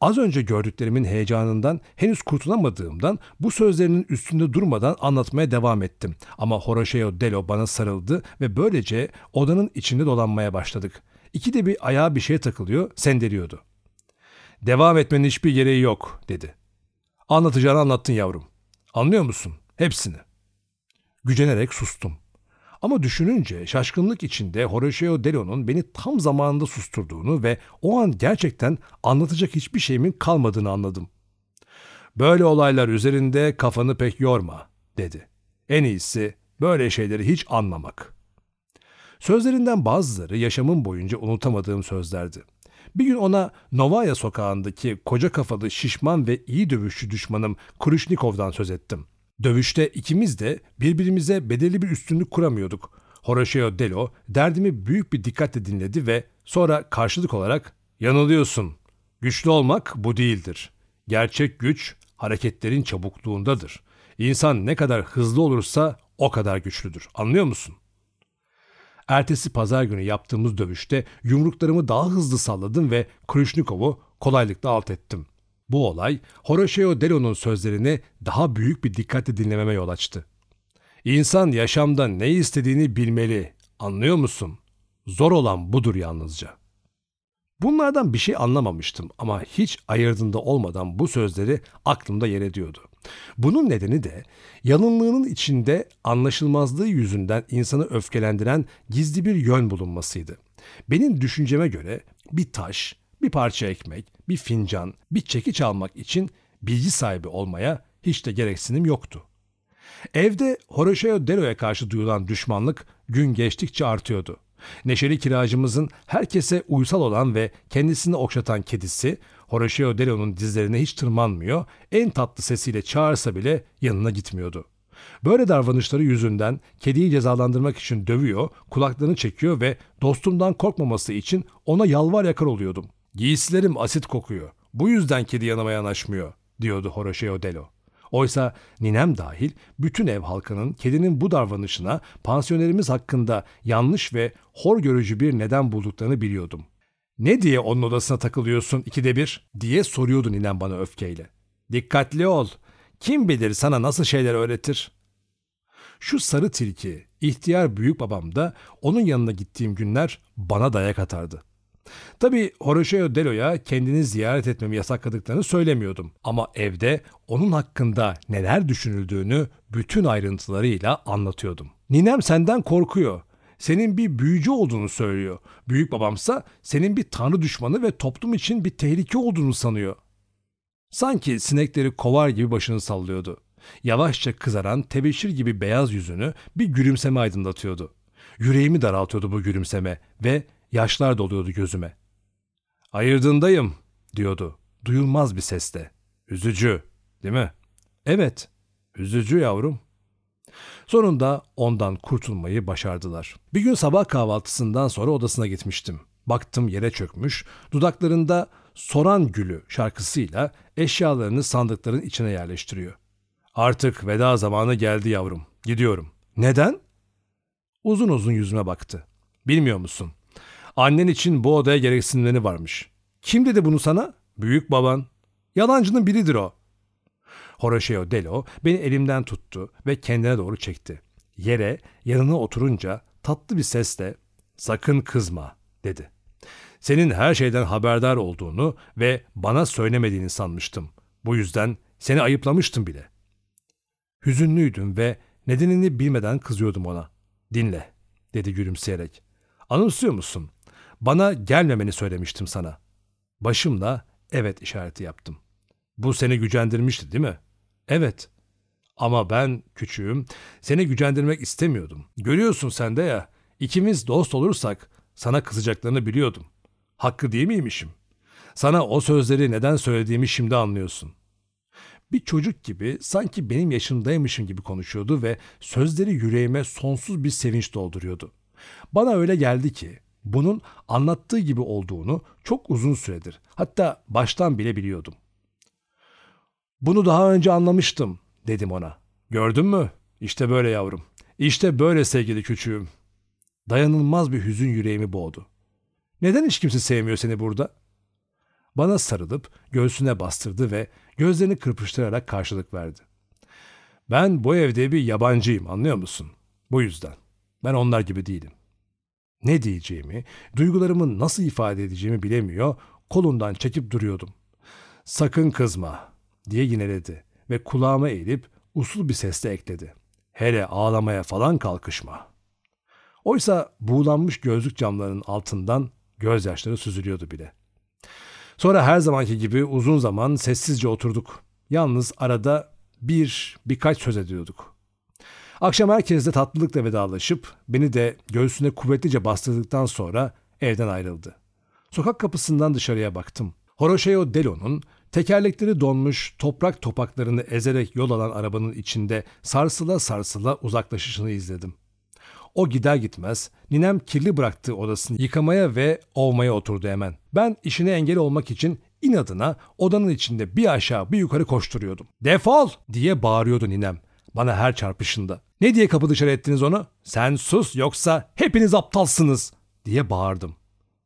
Az önce gördüklerimin heyecanından henüz kurtulamadığımdan bu sözlerinin üstünde durmadan anlatmaya devam ettim. Ama Horacio Delo bana sarıldı ve böylece odanın içinde dolanmaya başladık. İkide bir ayağa bir şey takılıyor, sendeliyordu. Devam etmenin hiçbir gereği yok, dedi. Anlatacağını anlattın yavrum. Anlıyor musun? Hepsini. Gücenerek sustum. Ama düşününce şaşkınlık içinde Horacio Delo'nun beni tam zamanında susturduğunu ve o an gerçekten anlatacak hiçbir şeyimin kalmadığını anladım. Böyle olaylar üzerinde kafanı pek yorma, dedi. En iyisi böyle şeyleri hiç anlamak. Sözlerinden bazıları yaşamım boyunca unutamadığım sözlerdi. Bir gün ona Novaya sokağındaki koca kafalı şişman ve iyi dövüşçü düşmanım Kuruşnikov'dan söz ettim. Dövüşte ikimiz de birbirimize belirli bir üstünlük kuramıyorduk. Horacio Delo derdimi büyük bir dikkatle dinledi ve sonra karşılık olarak yanılıyorsun. Güçlü olmak bu değildir. Gerçek güç hareketlerin çabukluğundadır. İnsan ne kadar hızlı olursa o kadar güçlüdür. Anlıyor musun? Ertesi pazar günü yaptığımız dövüşte yumruklarımı daha hızlı salladım ve Krishnikov'u kolaylıkla alt ettim. Bu olay Horacio Delo'nun sözlerini daha büyük bir dikkatle dinlememe yol açtı. İnsan yaşamda ne istediğini bilmeli, anlıyor musun? Zor olan budur yalnızca. Bunlardan bir şey anlamamıştım ama hiç ayırdığında olmadan bu sözleri aklımda yer ediyordu. Bunun nedeni de yanılığının içinde anlaşılmazlığı yüzünden insanı öfkelendiren gizli bir yön bulunmasıydı. Benim düşünceme göre bir taş, bir parça ekmek, bir fincan, bir çekiç almak için bilgi sahibi olmaya hiç de gereksinim yoktu. Evde Horacio Delo'ya karşı duyulan düşmanlık gün geçtikçe artıyordu. Neşeli kiracımızın herkese uysal olan ve kendisini okşatan kedisi Horacio Delo'nun dizlerine hiç tırmanmıyor, en tatlı sesiyle çağırsa bile yanına gitmiyordu. Böyle davranışları yüzünden kediyi cezalandırmak için dövüyor, kulaklarını çekiyor ve dostumdan korkmaması için ona yalvar yakar oluyordum. Giysilerim asit kokuyor. Bu yüzden kedi yanıma yanaşmıyor, diyordu Horacio Delo. Oysa ninem dahil bütün ev halkının kedinin bu davranışına pansiyonerimiz hakkında yanlış ve hor görücü bir neden bulduklarını biliyordum. Ne diye onun odasına takılıyorsun ikide bir diye soruyordu ninem bana öfkeyle. Dikkatli ol. Kim bilir sana nasıl şeyler öğretir. Şu sarı tilki, ihtiyar büyük babam da onun yanına gittiğim günler bana dayak atardı. Tabii Horacio Delo'ya kendini ziyaret etmemi yasakladıklarını söylemiyordum. Ama evde onun hakkında neler düşünüldüğünü bütün ayrıntılarıyla anlatıyordum. Ninem senden korkuyor. Senin bir büyücü olduğunu söylüyor. Büyük babamsa senin bir tanrı düşmanı ve toplum için bir tehlike olduğunu sanıyor. Sanki sinekleri kovar gibi başını sallıyordu. Yavaşça kızaran tebeşir gibi beyaz yüzünü bir gülümseme aydınlatıyordu. Yüreğimi daraltıyordu bu gülümseme ve Yaşlar doluyordu gözüme. Ayırdığındayım diyordu duyulmaz bir sesle. Üzücü değil mi? Evet üzücü yavrum. Sonunda ondan kurtulmayı başardılar. Bir gün sabah kahvaltısından sonra odasına gitmiştim. Baktım yere çökmüş, dudaklarında Soran Gülü şarkısıyla eşyalarını sandıkların içine yerleştiriyor. Artık veda zamanı geldi yavrum. Gidiyorum. Neden? Uzun uzun yüzüme baktı. Bilmiyor musun? Annen için bu odaya gereksinimleri varmış. Kim dedi bunu sana? Büyük baban. Yalancının biridir o. Horacio Delo beni elimden tuttu ve kendine doğru çekti. Yere yanına oturunca tatlı bir sesle sakın kızma dedi. Senin her şeyden haberdar olduğunu ve bana söylemediğini sanmıştım. Bu yüzden seni ayıplamıştım bile. Hüzünlüydüm ve nedenini bilmeden kızıyordum ona. Dinle dedi gülümseyerek. Anımsıyor musun? Bana gelmemeni söylemiştim sana. Başımla evet işareti yaptım. Bu seni gücendirmişti değil mi? Evet. Ama ben küçüğüm, seni gücendirmek istemiyordum. Görüyorsun sen de ya, ikimiz dost olursak sana kızacaklarını biliyordum. Hakkı değil miymişim? Sana o sözleri neden söylediğimi şimdi anlıyorsun. Bir çocuk gibi sanki benim yaşımdaymışım gibi konuşuyordu ve sözleri yüreğime sonsuz bir sevinç dolduruyordu. Bana öyle geldi ki bunun anlattığı gibi olduğunu çok uzun süredir hatta baştan bile biliyordum. Bunu daha önce anlamıştım dedim ona. Gördün mü? İşte böyle yavrum. İşte böyle sevgili küçüğüm. Dayanılmaz bir hüzün yüreğimi boğdu. Neden hiç kimse sevmiyor seni burada? Bana sarılıp göğsüne bastırdı ve gözlerini kırpıştırarak karşılık verdi. Ben bu evde bir yabancıyım anlıyor musun? Bu yüzden. Ben onlar gibi değilim. Ne diyeceğimi, duygularımı nasıl ifade edeceğimi bilemiyor, kolundan çekip duruyordum. Sakın kızma diye yineledi ve kulağıma eğilip usul bir sesle ekledi. Hele ağlamaya falan kalkışma. Oysa buğulanmış gözlük camlarının altından gözyaşları süzülüyordu bile. Sonra her zamanki gibi uzun zaman sessizce oturduk. Yalnız arada bir, birkaç söz ediyorduk. Akşam herkesle tatlılıkla vedalaşıp beni de göğsüne kuvvetlice bastırdıktan sonra evden ayrıldı. Sokak kapısından dışarıya baktım. Horoşeo Delo'nun tekerlekleri donmuş toprak topaklarını ezerek yol alan arabanın içinde sarsıla sarsıla uzaklaşışını izledim. O gider gitmez ninem kirli bıraktığı odasını yıkamaya ve ovmaya oturdu hemen. Ben işine engel olmak için inadına odanın içinde bir aşağı bir yukarı koşturuyordum. Defol diye bağırıyordu ninem bana her çarpışında. Ne diye kapı dışarı ettiniz onu? Sen sus yoksa hepiniz aptalsınız diye bağırdım.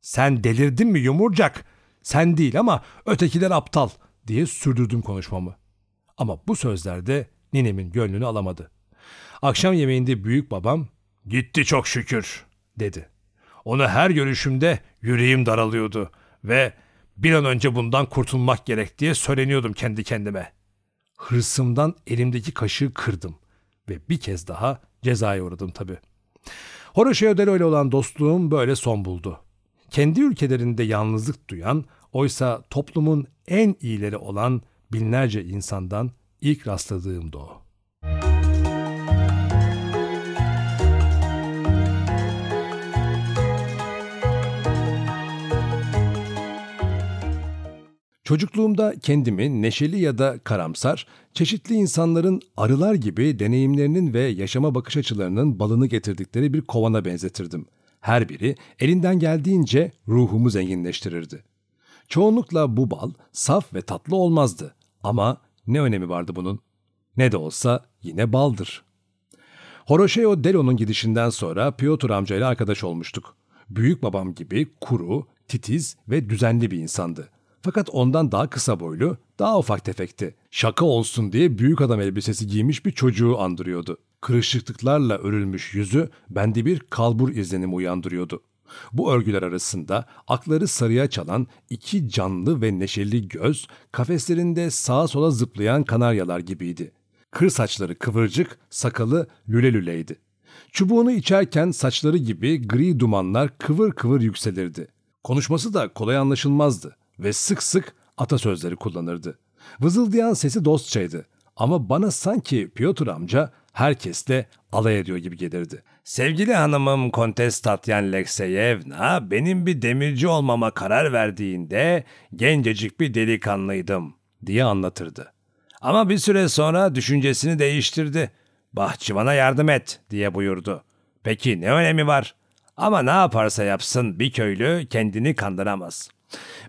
Sen delirdin mi yumurcak? Sen değil ama ötekiler aptal diye sürdürdüm konuşmamı. Ama bu sözlerde ninemin gönlünü alamadı. Akşam yemeğinde büyük babam gitti çok şükür dedi. Onu her görüşümde yüreğim daralıyordu ve bir an önce bundan kurtulmak gerek diye söyleniyordum kendi kendime. Hırsımdan elimdeki kaşığı kırdım ve bir kez daha cezaya uğradım tabii. Horacio Delo ile olan dostluğum böyle son buldu. Kendi ülkelerinde yalnızlık duyan, oysa toplumun en iyileri olan binlerce insandan ilk rastladığımdı o. Çocukluğumda kendimi neşeli ya da karamsar, çeşitli insanların arılar gibi deneyimlerinin ve yaşama bakış açılarının balını getirdikleri bir kovana benzetirdim. Her biri elinden geldiğince ruhumu zenginleştirirdi. Çoğunlukla bu bal saf ve tatlı olmazdı ama ne önemi vardı bunun? Ne de olsa yine baldır. Horoşeo Delo'nun gidişinden sonra Piotr amcayla arkadaş olmuştuk. Büyük babam gibi kuru, titiz ve düzenli bir insandı. Fakat ondan daha kısa boylu, daha ufak tefekti. Şaka olsun diye büyük adam elbisesi giymiş bir çocuğu andırıyordu. Kırışıklıklarla örülmüş yüzü bende bir kalbur izlenimi uyandırıyordu. Bu örgüler arasında akları sarıya çalan iki canlı ve neşeli göz kafeslerinde sağa sola zıplayan kanaryalar gibiydi. Kır saçları kıvırcık, sakalı lüle lüleydi. Çubuğunu içerken saçları gibi gri dumanlar kıvır kıvır yükselirdi. Konuşması da kolay anlaşılmazdı ve sık sık atasözleri kullanırdı. Vızıldayan sesi dostçaydı ama bana sanki Piotr amca herkesle alay ediyor gibi gelirdi. Sevgili hanımım Kontes Tatyan Lekseyevna benim bir demirci olmama karar verdiğinde gencecik bir delikanlıydım diye anlatırdı. Ama bir süre sonra düşüncesini değiştirdi. Bahçıvana yardım et diye buyurdu. Peki ne önemi var? Ama ne yaparsa yapsın bir köylü kendini kandıramaz.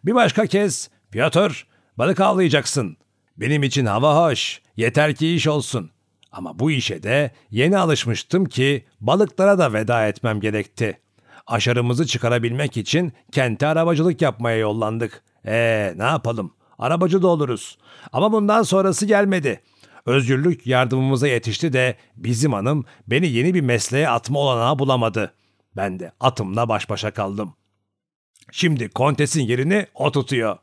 Bir başka kez Piotr balık avlayacaksın. Benim için hava hoş yeter ki iş olsun. Ama bu işe de yeni alışmıştım ki balıklara da veda etmem gerekti. Aşarımızı çıkarabilmek için kente arabacılık yapmaya yollandık. Ee ne yapalım? Arabacı da oluruz. Ama bundan sonrası gelmedi. Özgürlük yardımımıza yetişti de bizim hanım beni yeni bir mesleğe atma olanağı bulamadı. Ben de atımla baş başa kaldım. Şimdi kontesin yerini o tutuyor.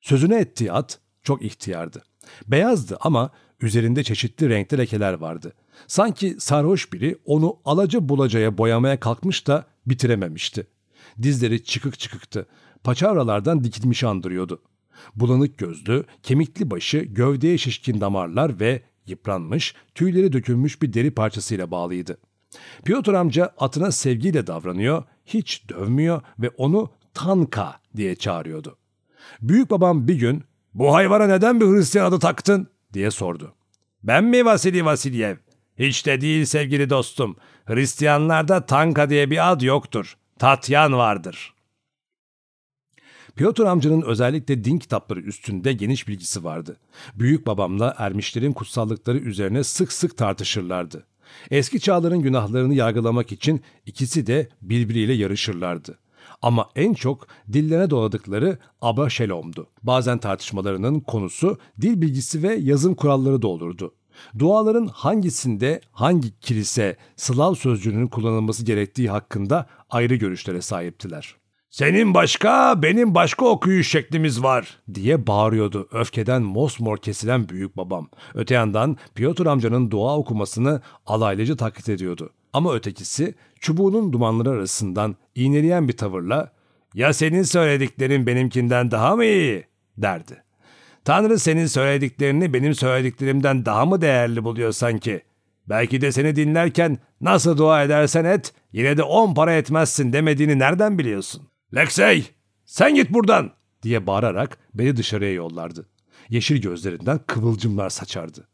Sözünü ettiği at çok ihtiyardı. Beyazdı ama üzerinde çeşitli renkli lekeler vardı. Sanki sarhoş biri onu alaca bulacaya boyamaya kalkmış da bitirememişti. Dizleri çıkık çıkıktı. Paçavralardan dikilmiş andırıyordu. Bulanık gözlü, kemikli başı, gövdeye şişkin damarlar ve yıpranmış, tüyleri dökülmüş bir deri parçasıyla bağlıydı. Piotr amca atına sevgiyle davranıyor, hiç dövmüyor ve onu Tanka diye çağırıyordu. Büyük babam bir gün bu hayvana neden bir Hristiyan adı taktın diye sordu. Ben mi Vasili Vasilyev? Hiç de değil sevgili dostum. Hristiyanlarda Tanka diye bir ad yoktur. Tatyan vardır. Piotr amcanın özellikle din kitapları üstünde geniş bilgisi vardı. Büyük babamla ermişlerin kutsallıkları üzerine sık sık tartışırlardı. Eski çağların günahlarını yargılamak için ikisi de birbiriyle yarışırlardı. Ama en çok dillerine doladıkları Aba Şelom'du. Bazen tartışmalarının konusu dil bilgisi ve yazım kuralları da olurdu. Duaların hangisinde hangi kilise Slav sözcüğünün kullanılması gerektiği hakkında ayrı görüşlere sahiptiler. Senin başka, benim başka okuyuş şeklimiz var diye bağırıyordu öfkeden mosmor kesilen büyük babam. Öte yandan Piotr amcanın dua okumasını alaylıca taklit ediyordu. Ama ötekisi çubuğunun dumanları arasından iğneleyen bir tavırla ''Ya senin söylediklerin benimkinden daha mı iyi?'' derdi. ''Tanrı senin söylediklerini benim söylediklerimden daha mı değerli buluyor sanki? Belki de seni dinlerken nasıl dua edersen et yine de on para etmezsin demediğini nereden biliyorsun?'' ''Lexey sen git buradan!'' diye bağırarak beni dışarıya yollardı. Yeşil gözlerinden kıvılcımlar saçardı.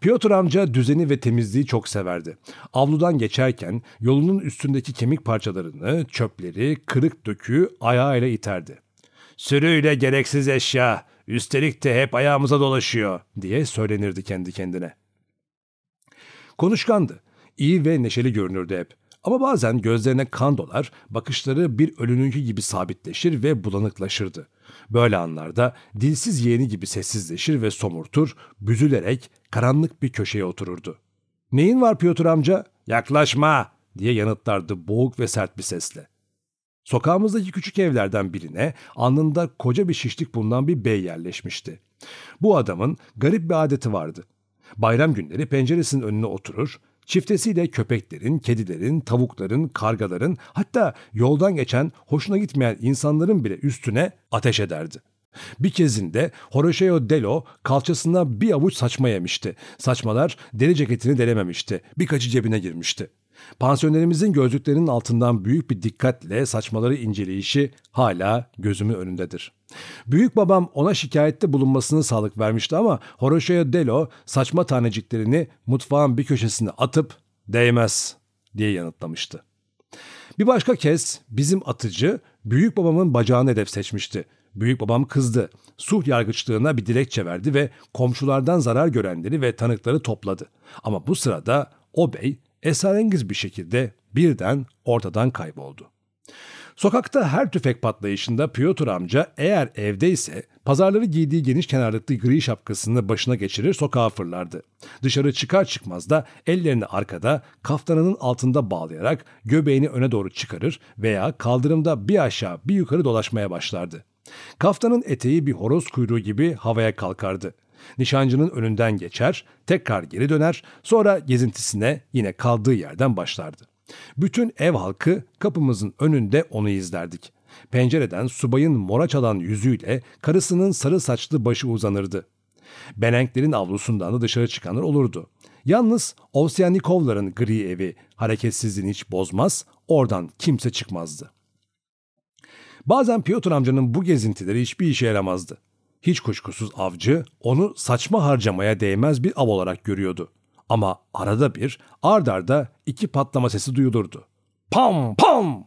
Piotr amca düzeni ve temizliği çok severdi. Avludan geçerken yolunun üstündeki kemik parçalarını, çöpleri, kırık döküğü ayağıyla iterdi. Sürüyle gereksiz eşya, üstelik de hep ayağımıza dolaşıyor diye söylenirdi kendi kendine. Konuşkandı. İyi ve neşeli görünürdü hep. Ama bazen gözlerine kan dolar, bakışları bir ölününki gibi sabitleşir ve bulanıklaşırdı. Böyle anlarda dilsiz yeğeni gibi sessizleşir ve somurtur, büzülerek karanlık bir köşeye otururdu. ''Neyin var Piotr amca?'' ''Yaklaşma!'' diye yanıtlardı boğuk ve sert bir sesle. Sokağımızdaki küçük evlerden birine alnında koca bir şişlik bulunan bir bey yerleşmişti. Bu adamın garip bir adeti vardı. Bayram günleri penceresinin önüne oturur, çiftesiyle köpeklerin, kedilerin, tavukların, kargaların hatta yoldan geçen hoşuna gitmeyen insanların bile üstüne ateş ederdi. Bir kezinde Horacio Delo kalçasına bir avuç saçma yemişti. Saçmalar deri ceketini delememişti. Birkaçı cebine girmişti. Pansiyonlerimizin gözlüklerinin altından büyük bir dikkatle saçmaları inceleyişi hala gözümün önündedir. Büyük babam ona şikayette bulunmasını sağlık vermişti ama Horacio Delo saçma taneciklerini mutfağın bir köşesine atıp değmez diye yanıtlamıştı. Bir başka kez bizim atıcı büyük babamın bacağını hedef seçmişti. Büyük babam kızdı. Suh yargıçlığına bir dilekçe verdi ve komşulardan zarar görenleri ve tanıkları topladı. Ama bu sırada o bey esrarengiz bir şekilde birden ortadan kayboldu. Sokakta her tüfek patlayışında Piotr amca eğer evdeyse pazarları giydiği geniş kenarlıklı gri şapkasını başına geçirir sokağa fırlardı. Dışarı çıkar çıkmaz da ellerini arkada kaftanının altında bağlayarak göbeğini öne doğru çıkarır veya kaldırımda bir aşağı bir yukarı dolaşmaya başlardı. Kaftanın eteği bir horoz kuyruğu gibi havaya kalkardı. Nişancının önünden geçer, tekrar geri döner, sonra gezintisine yine kaldığı yerden başlardı. Bütün ev halkı kapımızın önünde onu izlerdik. Pencereden subayın mora çalan yüzüyle karısının sarı saçlı başı uzanırdı. Benenklerin avlusundan da dışarı çıkanlar olurdu. Yalnız Ovsyannikovların gri evi hareketsizliğini hiç bozmaz, oradan kimse çıkmazdı. Bazen Piotr amcanın bu gezintileri hiçbir işe yaramazdı. Hiç kuşkusuz avcı onu saçma harcamaya değmez bir av olarak görüyordu. Ama arada bir ard arda iki patlama sesi duyulurdu. Pam pam!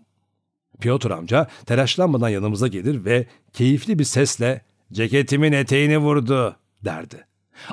Piotr amca telaşlanmadan yanımıza gelir ve keyifli bir sesle ceketimin eteğini vurdu derdi.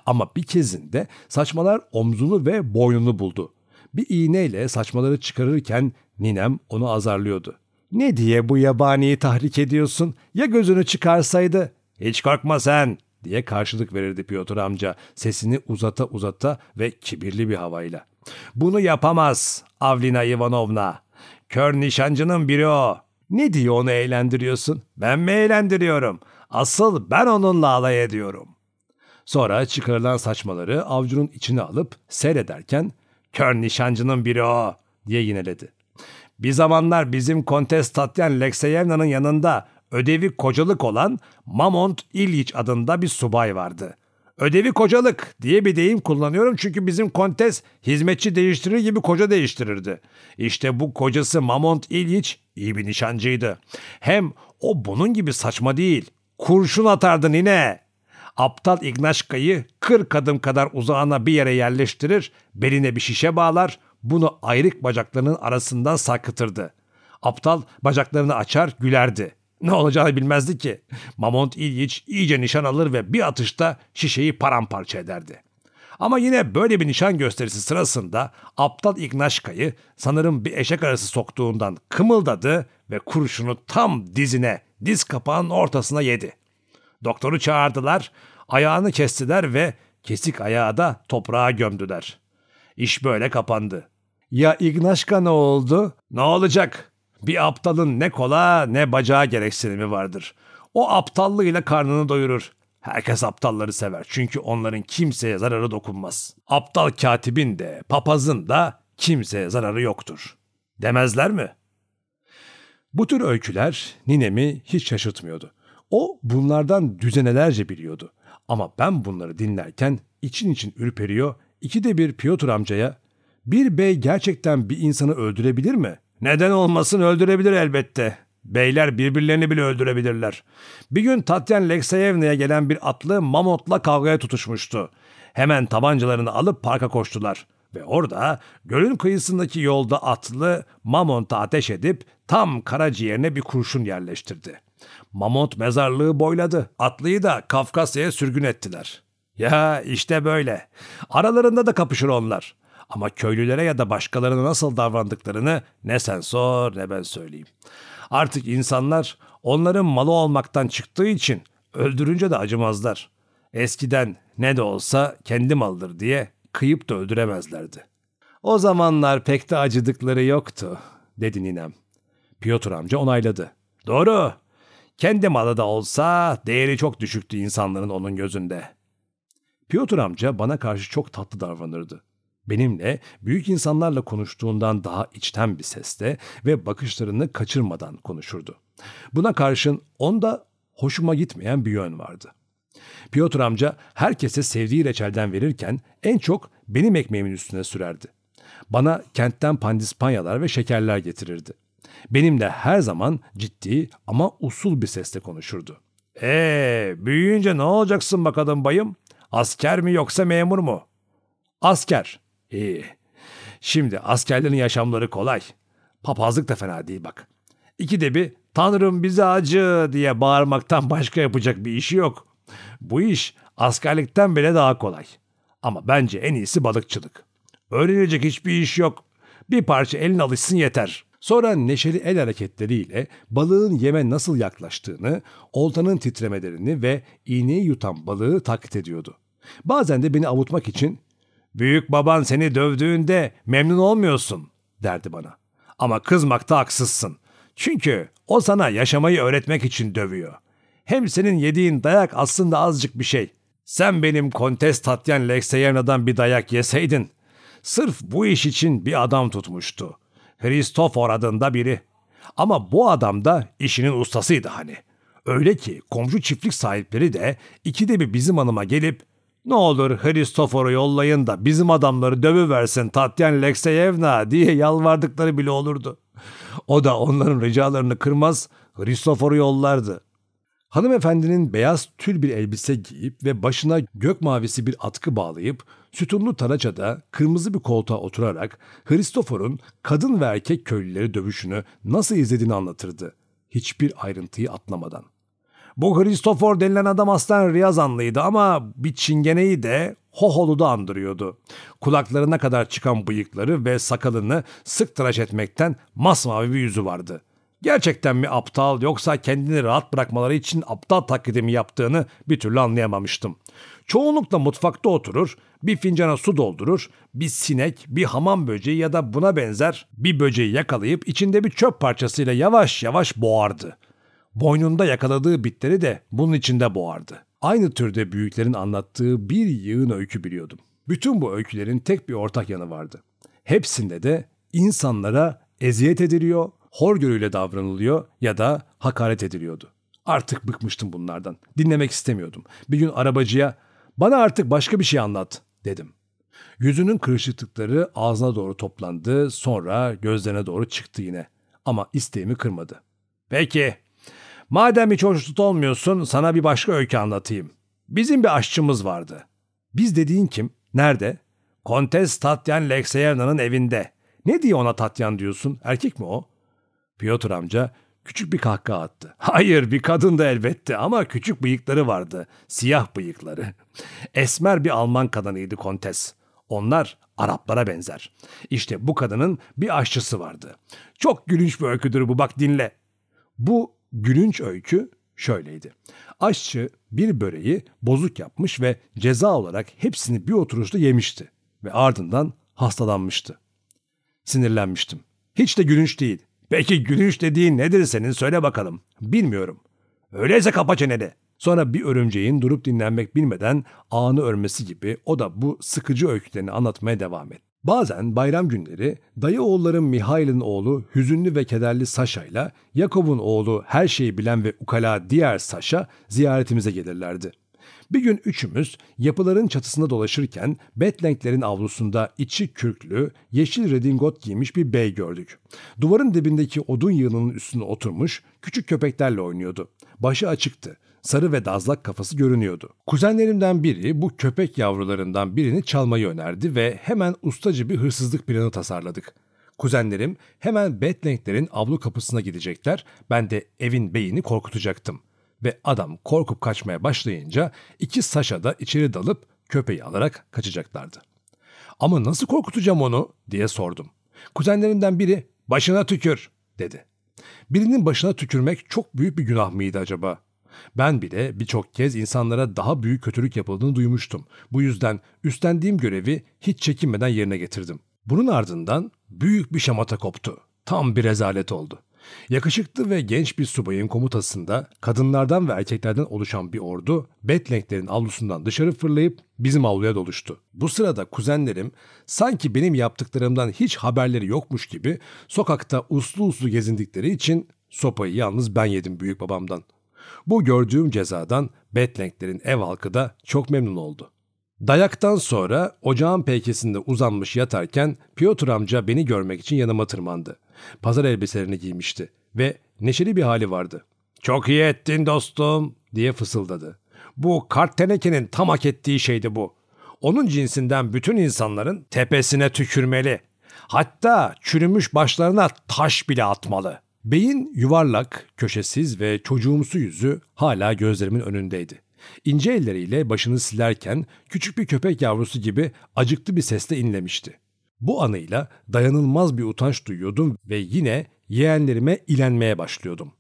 Ama bir kezinde saçmalar omzunu ve boynunu buldu. Bir iğneyle saçmaları çıkarırken ninem onu azarlıyordu. Ne diye bu yabaniyi tahrik ediyorsun? Ya gözünü çıkarsaydı? Hiç korkma sen diye karşılık verirdi Piotr amca sesini uzata uzata ve kibirli bir havayla. Bunu yapamaz Avlina Ivanovna. Kör nişancının biri o. Ne diye onu eğlendiriyorsun? Ben mi eğlendiriyorum? Asıl ben onunla alay ediyorum. Sonra çıkarılan saçmaları avcunun içine alıp seyrederken kör nişancının biri o diye yineledi. Bir zamanlar bizim Kontes Tatyan Lekseyevna'nın yanında ödevi kocalık olan Mamont İlyich adında bir subay vardı. Ödevi kocalık diye bir deyim kullanıyorum çünkü bizim kontes hizmetçi değiştirir gibi koca değiştirirdi. İşte bu kocası Mamont İlyich iyi bir nişancıydı. Hem o bunun gibi saçma değil. Kurşun atardı nine. Aptal İgnaşka'yı 40 adım kadar uzağına bir yere yerleştirir, beline bir şişe bağlar, bunu ayrık bacaklarının arasından sarkıtırdı. Aptal bacaklarını açar gülerdi. Ne olacağını bilmezdi ki. Mamont İlyich iyice nişan alır ve bir atışta şişeyi paramparça ederdi. Ama yine böyle bir nişan gösterisi sırasında aptal İgnaşka'yı sanırım bir eşek arası soktuğundan kımıldadı ve kurşunu tam dizine, diz kapağının ortasına yedi. Doktoru çağırdılar, ayağını kestiler ve kesik ayağı da toprağa gömdüler. İş böyle kapandı. Ya İgnaşka ne oldu? Ne olacak? Bir aptalın ne kola ne bacağı gereksinimi vardır. O aptallığıyla karnını doyurur. Herkes aptalları sever çünkü onların kimseye zararı dokunmaz. Aptal katibin de papazın da kimseye zararı yoktur. Demezler mi? Bu tür öyküler ninemi hiç şaşırtmıyordu. O bunlardan düzenelerce biliyordu. Ama ben bunları dinlerken için için ürperiyor, ikide bir Piotr amcaya bir bey gerçekten bir insanı öldürebilir mi? Neden olmasın öldürebilir elbette. Beyler birbirlerini bile öldürebilirler. Bir gün Tatyan Lekseyevna'ya gelen bir atlı mamotla kavgaya tutuşmuştu. Hemen tabancalarını alıp parka koştular. Ve orada gölün kıyısındaki yolda atlı Mamont'a ateş edip tam karaciğerine bir kurşun yerleştirdi. Mamont mezarlığı boyladı. Atlıyı da Kafkasya'ya sürgün ettiler. Ya işte böyle. Aralarında da kapışır onlar. Ama köylülere ya da başkalarına nasıl davrandıklarını ne sen sor ne ben söyleyeyim. Artık insanlar onların malı olmaktan çıktığı için öldürünce de acımazlar. Eskiden ne de olsa kendi malıdır diye kıyıp da öldüremezlerdi. O zamanlar pek de acıdıkları yoktu, dedi ninem. Piotr amca onayladı. Doğru. Kendi malı da olsa değeri çok düşüktü insanların onun gözünde. Piotr amca bana karşı çok tatlı davranırdı. Benimle büyük insanlarla konuştuğundan daha içten bir sesle ve bakışlarını kaçırmadan konuşurdu. Buna karşın onda hoşuma gitmeyen bir yön vardı. Piotr amca herkese sevdiği reçelden verirken en çok benim ekmeğimin üstüne sürerdi. Bana kentten pandispanyalar ve şekerler getirirdi. Benimle her zaman ciddi ama usul bir sesle konuşurdu. Ee, büyüyünce ne olacaksın bakalım bayım? Asker mi yoksa memur mu? Asker. İyi. Şimdi askerlerin yaşamları kolay. Papazlık da fena değil bak. İkide bir Tanrım bize acı diye bağırmaktan başka yapacak bir işi yok. Bu iş askerlikten bile daha kolay. Ama bence en iyisi balıkçılık. Öğrenecek hiçbir iş yok. Bir parça elin alışsın yeter. Sonra neşeli el hareketleriyle balığın yeme nasıl yaklaştığını, oltanın titremelerini ve iğneyi yutan balığı taklit ediyordu. Bazen de beni avutmak için ''Büyük baban seni dövdüğünde memnun olmuyorsun.'' derdi bana. Ama kızmakta haksızsın. Çünkü o sana yaşamayı öğretmek için dövüyor. Hem senin yediğin dayak aslında azıcık bir şey. Sen benim Kontes Tatyan Lekseyevna'dan bir dayak yeseydin. Sırf bu iş için bir adam tutmuştu. Hristofor adında biri. Ama bu adam da işinin ustasıydı hani. Öyle ki komşu çiftlik sahipleri de ikide bir bizim hanıma gelip ne olur Hristofor'u yollayın da bizim adamları dövüversin Tatyan Lekseyevna diye yalvardıkları bile olurdu. O da onların ricalarını kırmaz Hristofor'u yollardı. Hanımefendinin beyaz tül bir elbise giyip ve başına gök mavisi bir atkı bağlayıp sütunlu taraçada kırmızı bir koltuğa oturarak Hristofor'un kadın ve erkek köylüleri dövüşünü nasıl izlediğini anlatırdı. Hiçbir ayrıntıyı atlamadan. Bu Hristofor denilen adam aslen Riyazanlıydı ama bir çingeneyi de Hohol'u da andırıyordu. Kulaklarına kadar çıkan bıyıkları ve sakalını sık tıraş etmekten masmavi bir yüzü vardı. Gerçekten mi aptal yoksa kendini rahat bırakmaları için aptal taklidimi yaptığını bir türlü anlayamamıştım. Çoğunlukla mutfakta oturur, bir fincana su doldurur, bir sinek, bir hamam böceği ya da buna benzer bir böceği yakalayıp içinde bir çöp parçasıyla yavaş yavaş boğardı. Boynunda yakaladığı bitleri de bunun içinde boğardı. Aynı türde büyüklerin anlattığı bir yığın öykü biliyordum. Bütün bu öykülerin tek bir ortak yanı vardı. Hepsinde de insanlara eziyet ediliyor, horgörüyle davranılıyor ya da hakaret ediliyordu. Artık bıkmıştım bunlardan. Dinlemek istemiyordum. Bir gün arabacıya bana artık başka bir şey anlat dedim. Yüzünün kırışıklıkları ağzına doğru toplandı, sonra gözlerine doğru çıktı yine. Ama isteğimi kırmadı. Peki, madem hiç hoşnut olmuyorsun sana bir başka öykü anlatayım. Bizim bir aşçımız vardı. Biz dediğin kim? Nerede? Kontes Tatyan Lekseyerna'nın evinde. Ne diye ona Tatyan diyorsun? Erkek mi o? Piotr amca küçük bir kahkaha attı. <laughs> Hayır bir kadın da elbette ama küçük bıyıkları vardı. Siyah bıyıkları. <laughs> Esmer bir Alman kadınıydı Kontes. Onlar Araplara benzer. İşte bu kadının bir aşçısı vardı. Çok gülünç bir öyküdür bu bak dinle. Bu gülünç öykü şöyleydi. Aşçı bir böreği bozuk yapmış ve ceza olarak hepsini bir oturuşta yemişti ve ardından hastalanmıştı. Sinirlenmiştim. Hiç de gülünç değil. Peki gülünç dediğin nedir senin söyle bakalım. Bilmiyorum. Öyleyse kapa çeneni. Sonra bir örümceğin durup dinlenmek bilmeden ağını örmesi gibi o da bu sıkıcı öykülerini anlatmaya devam etti. Bazen bayram günleri dayı oğullarım Mihail'in oğlu hüzünlü ve kederli Saşa ile Yakob'un oğlu her şeyi bilen ve ukala diğer Saşa ziyaretimize gelirlerdi. Bir gün üçümüz yapıların çatısında dolaşırken Betlenklerin avlusunda içi kürklü, yeşil redingot giymiş bir bey gördük. Duvarın dibindeki odun yığınının üstüne oturmuş küçük köpeklerle oynuyordu. Başı açıktı. Sarı ve dazlak kafası görünüyordu. Kuzenlerimden biri bu köpek yavrularından birini çalmayı önerdi ve hemen ustacı bir hırsızlık planı tasarladık. Kuzenlerim hemen Betlenklerin avlu kapısına gidecekler, ben de evin beyini korkutacaktım ve adam korkup kaçmaya başlayınca iki Saşa da içeri dalıp köpeği alarak kaçacaklardı. Ama nasıl korkutacağım onu diye sordum. Kuzenlerimden biri başına tükür dedi. Birinin başına tükürmek çok büyük bir günah mıydı acaba? Ben bile birçok kez insanlara daha büyük kötülük yapıldığını duymuştum. Bu yüzden üstlendiğim görevi hiç çekinmeden yerine getirdim. Bunun ardından büyük bir şamata koptu. Tam bir rezalet oldu. Yakışıklı ve genç bir subayın komutasında kadınlardan ve erkeklerden oluşan bir ordu Betlenklerin avlusundan dışarı fırlayıp bizim avluya doluştu. Bu sırada kuzenlerim sanki benim yaptıklarımdan hiç haberleri yokmuş gibi sokakta uslu uslu gezindikleri için sopayı yalnız ben yedim büyük babamdan. Bu gördüğüm cezadan Betlenklerin ev halkı da çok memnun oldu. Dayaktan sonra ocağın peykesinde uzanmış yatarken Piotr amca beni görmek için yanıma tırmandı. Pazar elbiselerini giymişti ve neşeli bir hali vardı. ''Çok iyi ettin dostum'' diye fısıldadı. ''Bu kart tenekenin tam hak ettiği şeydi bu. Onun cinsinden bütün insanların tepesine tükürmeli. Hatta çürümüş başlarına taş bile atmalı.'' Beyin yuvarlak, köşesiz ve çocuğumsu yüzü hala gözlerimin önündeydi. İnce elleriyle başını silerken küçük bir köpek yavrusu gibi acıklı bir sesle inlemişti. Bu anıyla dayanılmaz bir utanç duyuyordum ve yine yeğenlerime ilenmeye başlıyordum.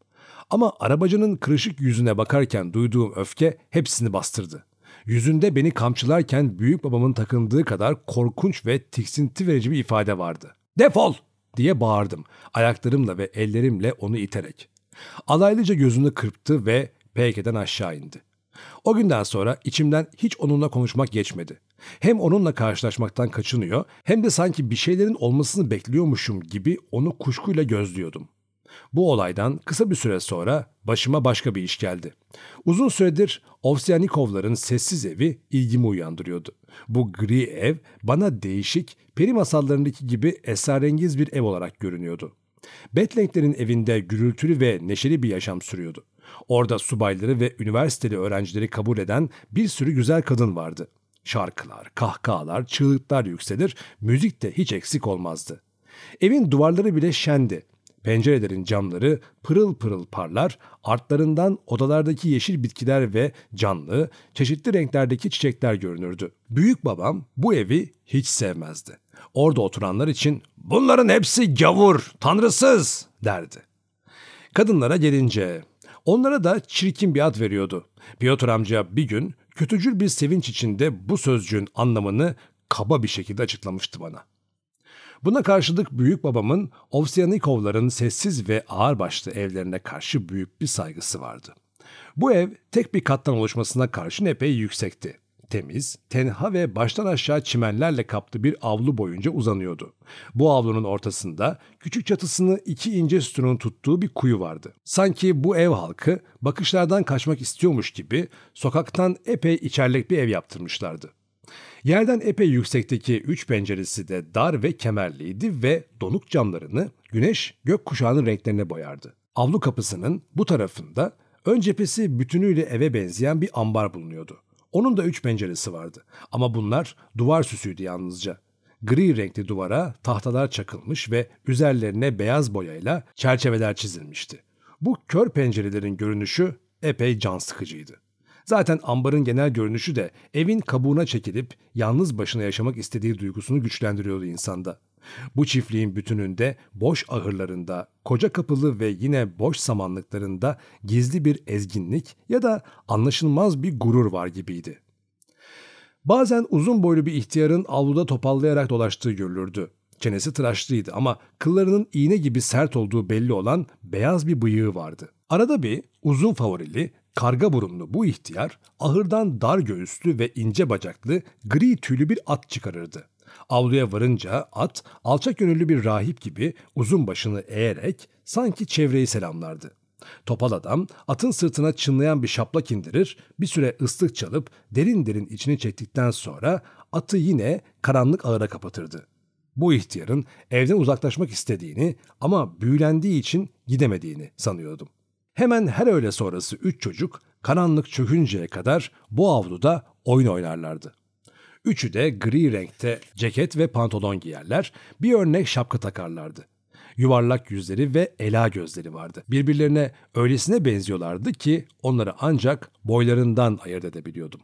Ama arabacının kırışık yüzüne bakarken duyduğum öfke hepsini bastırdı. Yüzünde beni kamçılarken büyük babamın takındığı kadar korkunç ve tiksinti verici bir ifade vardı. Defol! Diye bağırdım ayaklarımla ve ellerimle onu iterek. Alaylıca gözünü kırptı ve peykeden aşağı indi. O günden sonra içimden hiç onunla konuşmak geçmedi. Hem onunla karşılaşmaktan kaçınıyor hem de sanki bir şeylerin olmasını bekliyormuşum gibi onu kuşkuyla gözlüyordum. Bu olaydan kısa bir süre sonra başıma başka bir iş geldi. Uzun süredir Ovsyannikovların sessiz evi ilgimi uyandırıyordu. Bu gri ev bana değişik, peri masallarındaki gibi esrarengiz bir ev olarak görünüyordu. Betlenklerin evinde gürültülü ve neşeli bir yaşam sürüyordu. Orada subayları ve üniversiteli öğrencileri kabul eden bir sürü güzel kadın vardı. Şarkılar, kahkahalar, çığlıklar yükselir, müzik de hiç eksik olmazdı. Evin duvarları bile şendi. Pencerelerin camları pırıl pırıl parlar, artlarından odalardaki yeşil bitkiler ve canlı, çeşitli renklerdeki çiçekler görünürdü. Büyük babam bu evi hiç sevmezdi. Orada oturanlar için bunların hepsi gavur, tanrısız derdi. Kadınlara gelince onlara da çirkin bir ad veriyordu. Piotr amca bir gün kötücül bir sevinç içinde bu sözcüğün anlamını kaba bir şekilde açıklamıştı bana. Buna karşılık büyük babamın Ovsyannikovların sessiz ve ağırbaşlı evlerine karşı büyük bir saygısı vardı. Bu ev tek bir kattan oluşmasına karşın epey yüksekti. Temiz, tenha ve baştan aşağı çimenlerle kaplı bir avlu boyunca uzanıyordu. Bu avlunun ortasında küçük çatısını iki ince sütunun tuttuğu bir kuyu vardı. Sanki bu ev halkı bakışlardan kaçmak istiyormuş gibi sokaktan epey içerlek bir ev yaptırmışlardı. Yerden epey yüksekteki üç penceresi de dar ve kemerliydi ve donuk camlarını güneş gökkuşağının renklerine boyardı. Avlu kapısının bu tarafında ön cephesi bütünüyle eve benzeyen bir ambar bulunuyordu. Onun da üç penceresi vardı ama bunlar duvar süsüydü yalnızca. Gri renkli duvara tahtalar çakılmış ve üzerlerine beyaz boyayla çerçeveler çizilmişti. Bu kör pencerelerin görünüşü epey can sıkıcıydı. Zaten ambarın genel görünüşü de evin kabuğuna çekilip yalnız başına yaşamak istediği duygusunu güçlendiriyordu insanda. Bu çiftliğin bütününde boş ahırlarında, koca kapılı ve yine boş samanlıklarında gizli bir ezginlik ya da anlaşılmaz bir gurur var gibiydi. Bazen uzun boylu bir ihtiyarın avluda topallayarak dolaştığı görülürdü. Çenesi tıraşlıydı ama kıllarının iğne gibi sert olduğu belli olan beyaz bir bıyığı vardı. Arada bir uzun favorili, karga burunlu bu ihtiyar ahırdan dar göğüslü ve ince bacaklı gri tüylü bir at çıkarırdı. Avluya varınca at alçak gönüllü bir rahip gibi uzun başını eğerek sanki çevreyi selamlardı. Topal adam atın sırtına çınlayan bir şaplak indirir, bir süre ıslık çalıp derin derin içini çektikten sonra atı yine karanlık ağıra kapatırdı. Bu ihtiyarın evden uzaklaşmak istediğini ama büyülendiği için gidemediğini sanıyordum. Hemen her öğle sonrası üç çocuk karanlık çökünceye kadar bu avluda oyun oynarlardı. Üçü de gri renkte ceket ve pantolon giyerler, bir örnek şapka takarlardı. Yuvarlak yüzleri ve ela gözleri vardı. Birbirlerine öylesine benziyorlardı ki onları ancak boylarından ayırt edebiliyordum.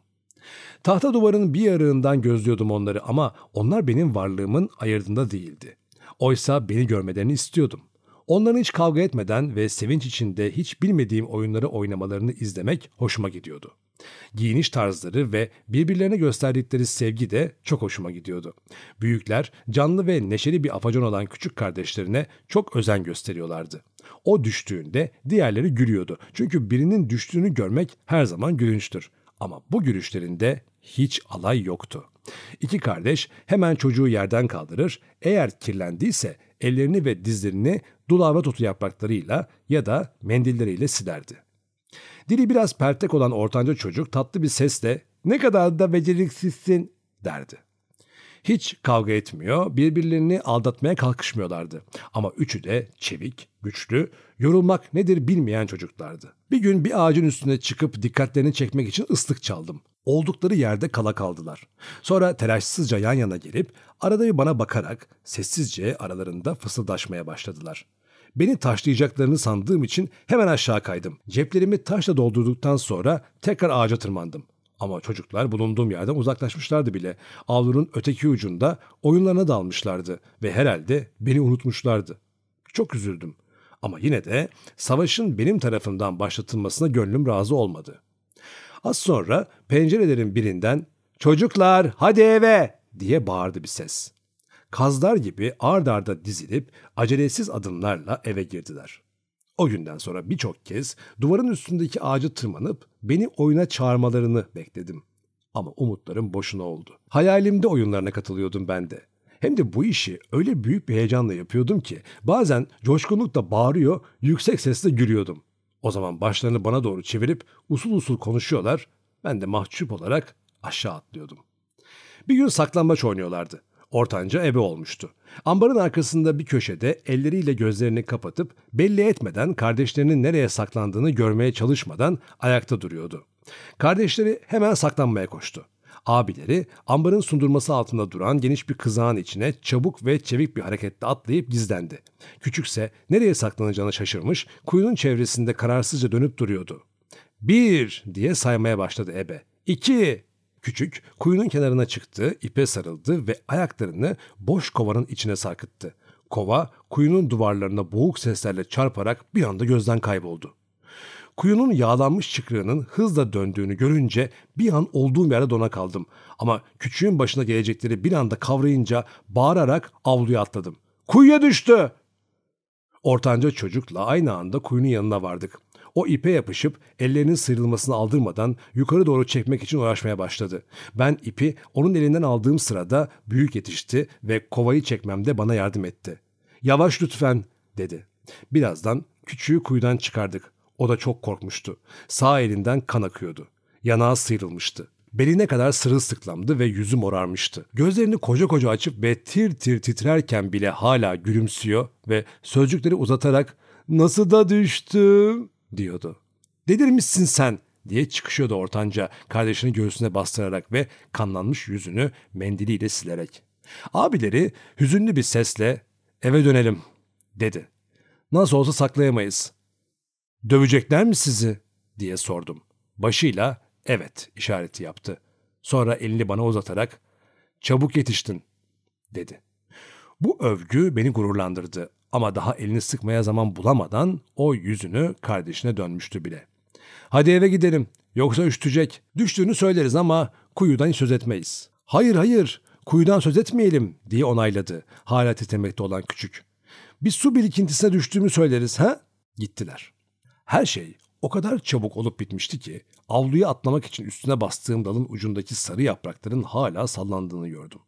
Tahta duvarın bir yarığından gözlüyordum onları ama onlar benim varlığımın ayırdında değildi. Oysa beni görmelerini istiyordum. Onların hiç kavga etmeden ve sevinç içinde hiç bilmediğim oyunları oynamalarını izlemek hoşuma gidiyordu. Giyiniş tarzları ve birbirlerine gösterdikleri sevgi de çok hoşuma gidiyordu. Büyükler canlı ve neşeli bir afacan olan küçük kardeşlerine çok özen gösteriyorlardı. O düştüğünde diğerleri gülüyordu. Çünkü birinin düştüğünü görmek her zaman gülünçtür. Ama bu gülüşlerinde hiç alay yoktu. İki kardeş hemen çocuğu yerden kaldırır, eğer kirlendiyse ellerini ve dizlerini dulava tutu yapraklarıyla ya da mendilleriyle silerdi. Dili biraz pertek olan ortanca çocuk tatlı bir sesle ne kadar da beceriksizsin derdi. Hiç kavga etmiyor, birbirlerini aldatmaya kalkışmıyorlardı. Ama üçü de çevik, güçlü, yorulmak nedir bilmeyen çocuklardı. Bir gün bir ağacın üstüne çıkıp dikkatlerini çekmek için ıslık çaldım. Oldukları yerde kala kaldılar. Sonra telaşsızca yan yana gelip arada bir bana bakarak sessizce aralarında fısıldaşmaya başladılar. Beni taşlayacaklarını sandığım için hemen aşağı kaydım. Ceplerimi taşla doldurduktan sonra tekrar ağaca tırmandım. Ama çocuklar bulunduğum yerden uzaklaşmışlardı bile. Avlunun öteki ucunda oyunlarına dalmışlardı ve herhalde beni unutmuşlardı. Çok üzüldüm. Ama yine de savaşın benim tarafımdan başlatılmasına gönlüm razı olmadı. Az sonra pencerelerin birinden "Çocuklar, hadi eve!" diye bağırdı bir ses. Kazlar gibi ard arda dizilip acelesiz adımlarla eve girdiler. O günden sonra birçok kez duvarın üstündeki ağacı tırmanıp beni oyuna çağırmalarını bekledim. Ama umutlarım boşuna oldu. Hayalimde oyunlarına katılıyordum ben de. Hem de bu işi öyle büyük bir heyecanla yapıyordum ki bazen coşkunlukla bağırıyor, yüksek sesle gülüyordum. O zaman başlarını bana doğru çevirip usul usul konuşuyorlar, ben de mahcup olarak aşağı atlıyordum. Bir gün saklambaç oynuyorlardı. Ortanca ebe olmuştu. Ambarın arkasında bir köşede elleriyle gözlerini kapatıp belli etmeden kardeşlerinin nereye saklandığını görmeye çalışmadan ayakta duruyordu. Kardeşleri hemen saklanmaya koştu. Abileri ambarın sundurması altında duran geniş bir kızağın içine çabuk ve çevik bir hareketle atlayıp gizlendi. Küçükse nereye saklanacağını şaşırmış, kuyunun çevresinde kararsızca dönüp duruyordu. Bir diye saymaya başladı ebe. İki, Küçük kuyunun kenarına çıktı, ipe sarıldı ve ayaklarını boş kovanın içine sarkıttı. Kova kuyunun duvarlarına boğuk seslerle çarparak bir anda gözden kayboldu. Kuyunun yağlanmış çıkrığının hızla döndüğünü görünce bir an olduğum yerde dona kaldım. Ama küçüğün başına gelecekleri bir anda kavrayınca bağırarak avluya atladım. Kuyuya düştü! Ortanca çocukla aynı anda kuyunun yanına vardık. O ipe yapışıp ellerinin sıyrılmasını aldırmadan yukarı doğru çekmek için uğraşmaya başladı. Ben ipi onun elinden aldığım sırada büyük yetişti ve kovayı çekmemde bana yardım etti. Yavaş lütfen dedi. Birazdan küçüğü kuyudan çıkardık. O da çok korkmuştu. Sağ elinden kan akıyordu. Yanağı sıyrılmıştı. Beline kadar sırılsıklamdı ve yüzü morarmıştı. Gözlerini koca koca açıp ve tir tir titrerken bile hala gülümsüyor ve sözcükleri uzatarak ''Nasıl da düştüm?'' diyordu. ''Delirmişsin sen!'' diye çıkışıyordu ortanca kardeşini göğsüne bastırarak ve kanlanmış yüzünü mendiliyle silerek. Abileri hüzünlü bir sesle ''Eve dönelim'' dedi. ''Nasıl olsa saklayamayız.'' ''Dövecekler mi sizi?'' diye sordum. Başıyla evet işareti yaptı. Sonra elini bana uzatarak çabuk yetiştin dedi. Bu övgü beni gururlandırdı ama daha elini sıkmaya zaman bulamadan o yüzünü kardeşine dönmüştü bile. Hadi eve gidelim yoksa üşütecek. Düştüğünü söyleriz ama kuyudan söz etmeyiz. Hayır hayır kuyudan söz etmeyelim diye onayladı hala titremekte olan küçük. Bir su birikintisine düştüğümü söyleriz ha? Gittiler. Her şey o kadar çabuk olup bitmişti ki avluya atlamak için üstüne bastığım dalın ucundaki sarı yaprakların hala sallandığını gördüm.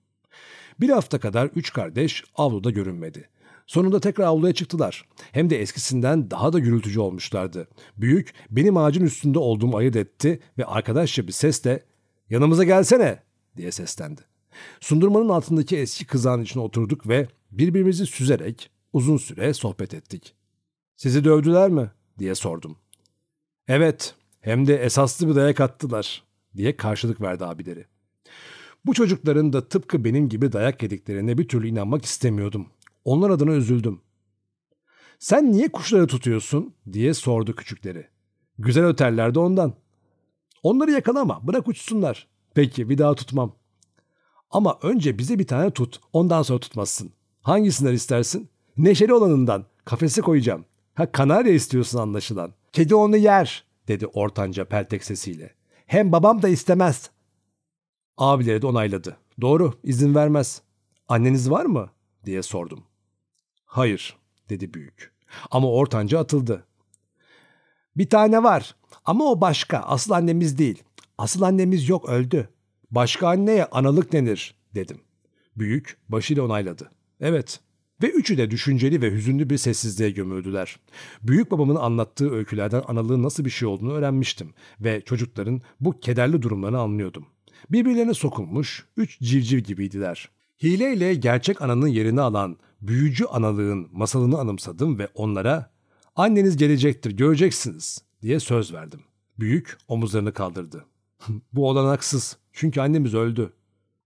Bir hafta kadar üç kardeş avluda görünmedi. Sonunda tekrar avluya çıktılar. Hem de eskisinden daha da gürültücü olmuşlardı. Büyük benim ağacın üstünde olduğumu ayırt etti ve arkadaşça bir sesle ''Yanımıza gelsene'' diye seslendi. Sundurmanın altındaki eski kızağın içine oturduk ve birbirimizi süzerek uzun süre sohbet ettik. ''Sizi dövdüler mi?'' Diye sordum. ''Evet, hem de esaslı bir dayak attılar.'' diye karşılık verdi abileri. Bu çocukların da tıpkı benim gibi dayak yediklerine bir türlü inanmak istemiyordum. Onlar adına üzüldüm. Sen niye kuşları tutuyorsun diye sordu küçükleri. Güzel öterler ondan. Onları yakalama bırak uçsunlar. Peki bir daha tutmam. Ama önce bize bir tane tut ondan sonra tutmazsın. Hangisinden istersin? Neşeli olanından. Kafese koyacağım. Ha kanarya istiyorsun anlaşılan. Kedi onu yer dedi ortanca peltek sesiyle. Hem babam da istemez. Abileri de onayladı. Doğru izin vermez. Anneniz var mı? diye sordum. Hayır, dedi büyük. Ama ortanca atıldı. Bir tane var ama o başka, asıl annemiz değil. Asıl annemiz yok, öldü. Başka anneye analık denir, dedim. Büyük başıyla onayladı. Evet. Ve üçü de düşünceli ve hüzünlü bir sessizliğe gömüldüler. Büyük babamın anlattığı öykülerden analığın nasıl bir şey olduğunu öğrenmiştim ve çocukların bu kederli durumlarını anlıyordum. Birbirlerine sokulmuş, üç civciv gibiydiler. Hileyle gerçek ananın yerini alan büyücü analığın masalını anımsadım ve onlara anneniz gelecektir göreceksiniz diye söz verdim. Büyük omuzlarını kaldırdı. <laughs> Bu olanaksız çünkü annemiz öldü.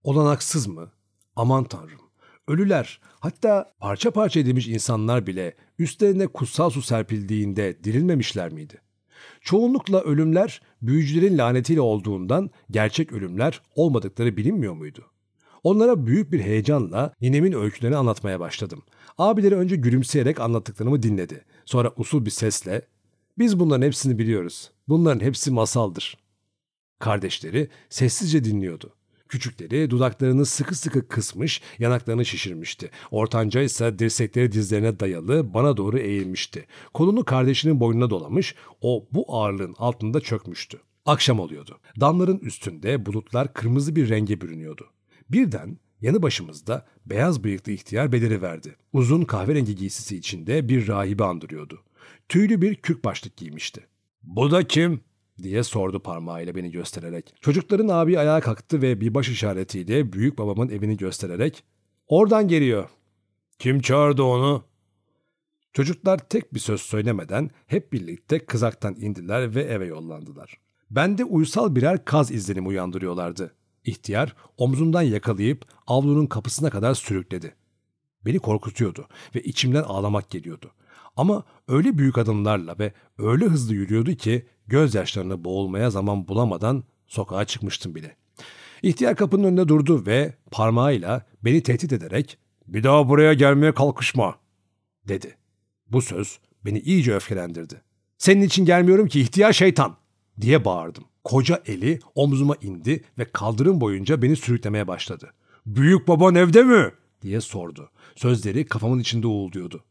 Olanaksız mı? Aman tanrım. Ölüler hatta parça parça edilmiş insanlar bile üstlerine kutsal su serpildiğinde dirilmemişler miydi? Çoğunlukla ölümler büyücülerin lanetiyle olduğundan gerçek ölümler olmadıkları bilinmiyor muydu? Onlara büyük bir heyecanla ninemin öykülerini anlatmaya başladım. Abileri önce gülümseyerek anlattıklarımı dinledi. Sonra usul bir sesle ''Biz bunların hepsini biliyoruz. Bunların hepsi masaldır.'' Kardeşleri sessizce dinliyordu. Küçükleri dudaklarını sıkı sıkı kısmış, yanaklarını şişirmişti. Ortanca ise dirsekleri dizlerine dayalı bana doğru eğilmişti. Kolunu kardeşinin boynuna dolamış, o bu ağırlığın altında çökmüştü. Akşam oluyordu. Damların üstünde bulutlar kırmızı bir renge bürünüyordu. Birden yanı başımızda beyaz bıyıklı ihtiyar beliriverdi. Uzun kahverengi giysisi içinde bir rahibe andırıyordu. Tüylü bir kürk başlık giymişti. ''Bu da kim?'' Diye sordu parmağıyla beni göstererek. Çocukların abi ayağa kalktı ve bir baş işaretiyle büyük babamın evini göstererek ''Oradan geliyor.'' ''Kim çağırdı onu?'' Çocuklar tek bir söz söylemeden hep birlikte kızaktan indiler ve eve yollandılar. Bende uysal birer kaz izlenimi uyandırıyorlardı. İhtiyar omzundan yakalayıp avlunun kapısına kadar sürükledi. Beni korkutuyordu ve içimden ağlamak geliyordu. Ama öyle büyük adımlarla ve öyle hızlı yürüyordu ki gözyaşlarını boğulmaya zaman bulamadan sokağa çıkmıştım bile. İhtiyar kapının önünde durdu ve parmağıyla beni tehdit ederek ''Bir daha buraya gelmeye kalkışma'' dedi. Bu söz beni iyice öfkelendirdi. ''Senin için gelmiyorum ki ihtiyar şeytan!'' diye bağırdım. Koca eli omzuma indi ve kaldırım boyunca beni sürüklemeye başladı. ''Büyük baban evde mi?'' diye sordu. Sözleri kafamın içinde uğulduyordu.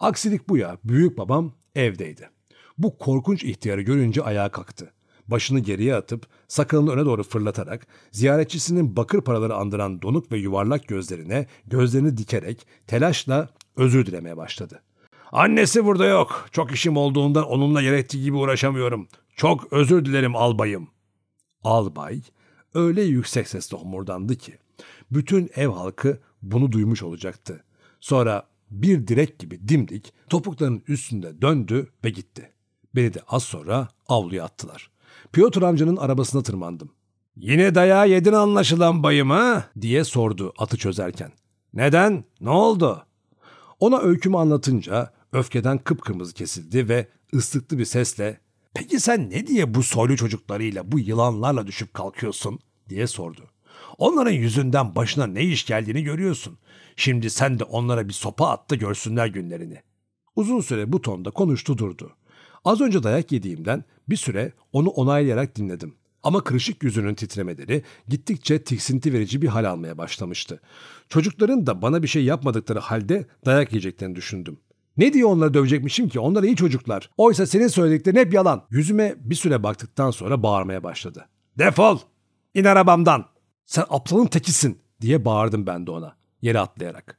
Aksilik bu ya, büyük babam evdeydi. Bu korkunç ihtiyarı görünce ayağa kalktı. Başını geriye atıp sakalını öne doğru fırlatarak ziyaretçisinin bakır paraları andıran donuk ve yuvarlak gözlerine gözlerini dikerek telaşla özür dilemeye başladı. Annesi burada yok. Çok işim olduğundan onunla gerektiği gibi uğraşamıyorum. Çok özür dilerim albayım. Albay öyle yüksek sesle homurdandı ki bütün ev halkı bunu duymuş olacaktı. Sonra bir direk gibi dimdik topuklarının üstünde döndü ve gitti. Beni de az sonra avluya attılar. Piotr amcanın arabasına tırmandım. Yine dayağı yedin anlaşılan bayım ha? diye sordu atı çözerken. Neden? Ne oldu? Ona öykümü anlatınca öfkeden kıpkırmızı kesildi ve ıslıklı bir sesle ''Peki sen ne diye bu soylu çocuklarıyla, bu yılanlarla düşüp kalkıyorsun?'' diye sordu. Onların yüzünden başına ne iş geldiğini görüyorsun. Şimdi sen de onlara bir sopa at da görsünler günlerini. Uzun süre bu tonda konuştu durdu. Az önce dayak yediğimden bir süre onu onaylayarak dinledim. Ama kırışık yüzünün titremeleri gittikçe tiksinti verici bir hal almaya başlamıştı. Çocukların da bana bir şey yapmadıkları halde dayak yiyeceklerini düşündüm. Ne diye onları dövecekmişim ki? Onlar iyi çocuklar. Oysa senin söylediklerin hep yalan. Yüzüme bir süre baktıktan sonra bağırmaya başladı. Defol! İn arabamdan! Sen aptalın tekisin diye bağırdım ben de ona yere atlayarak.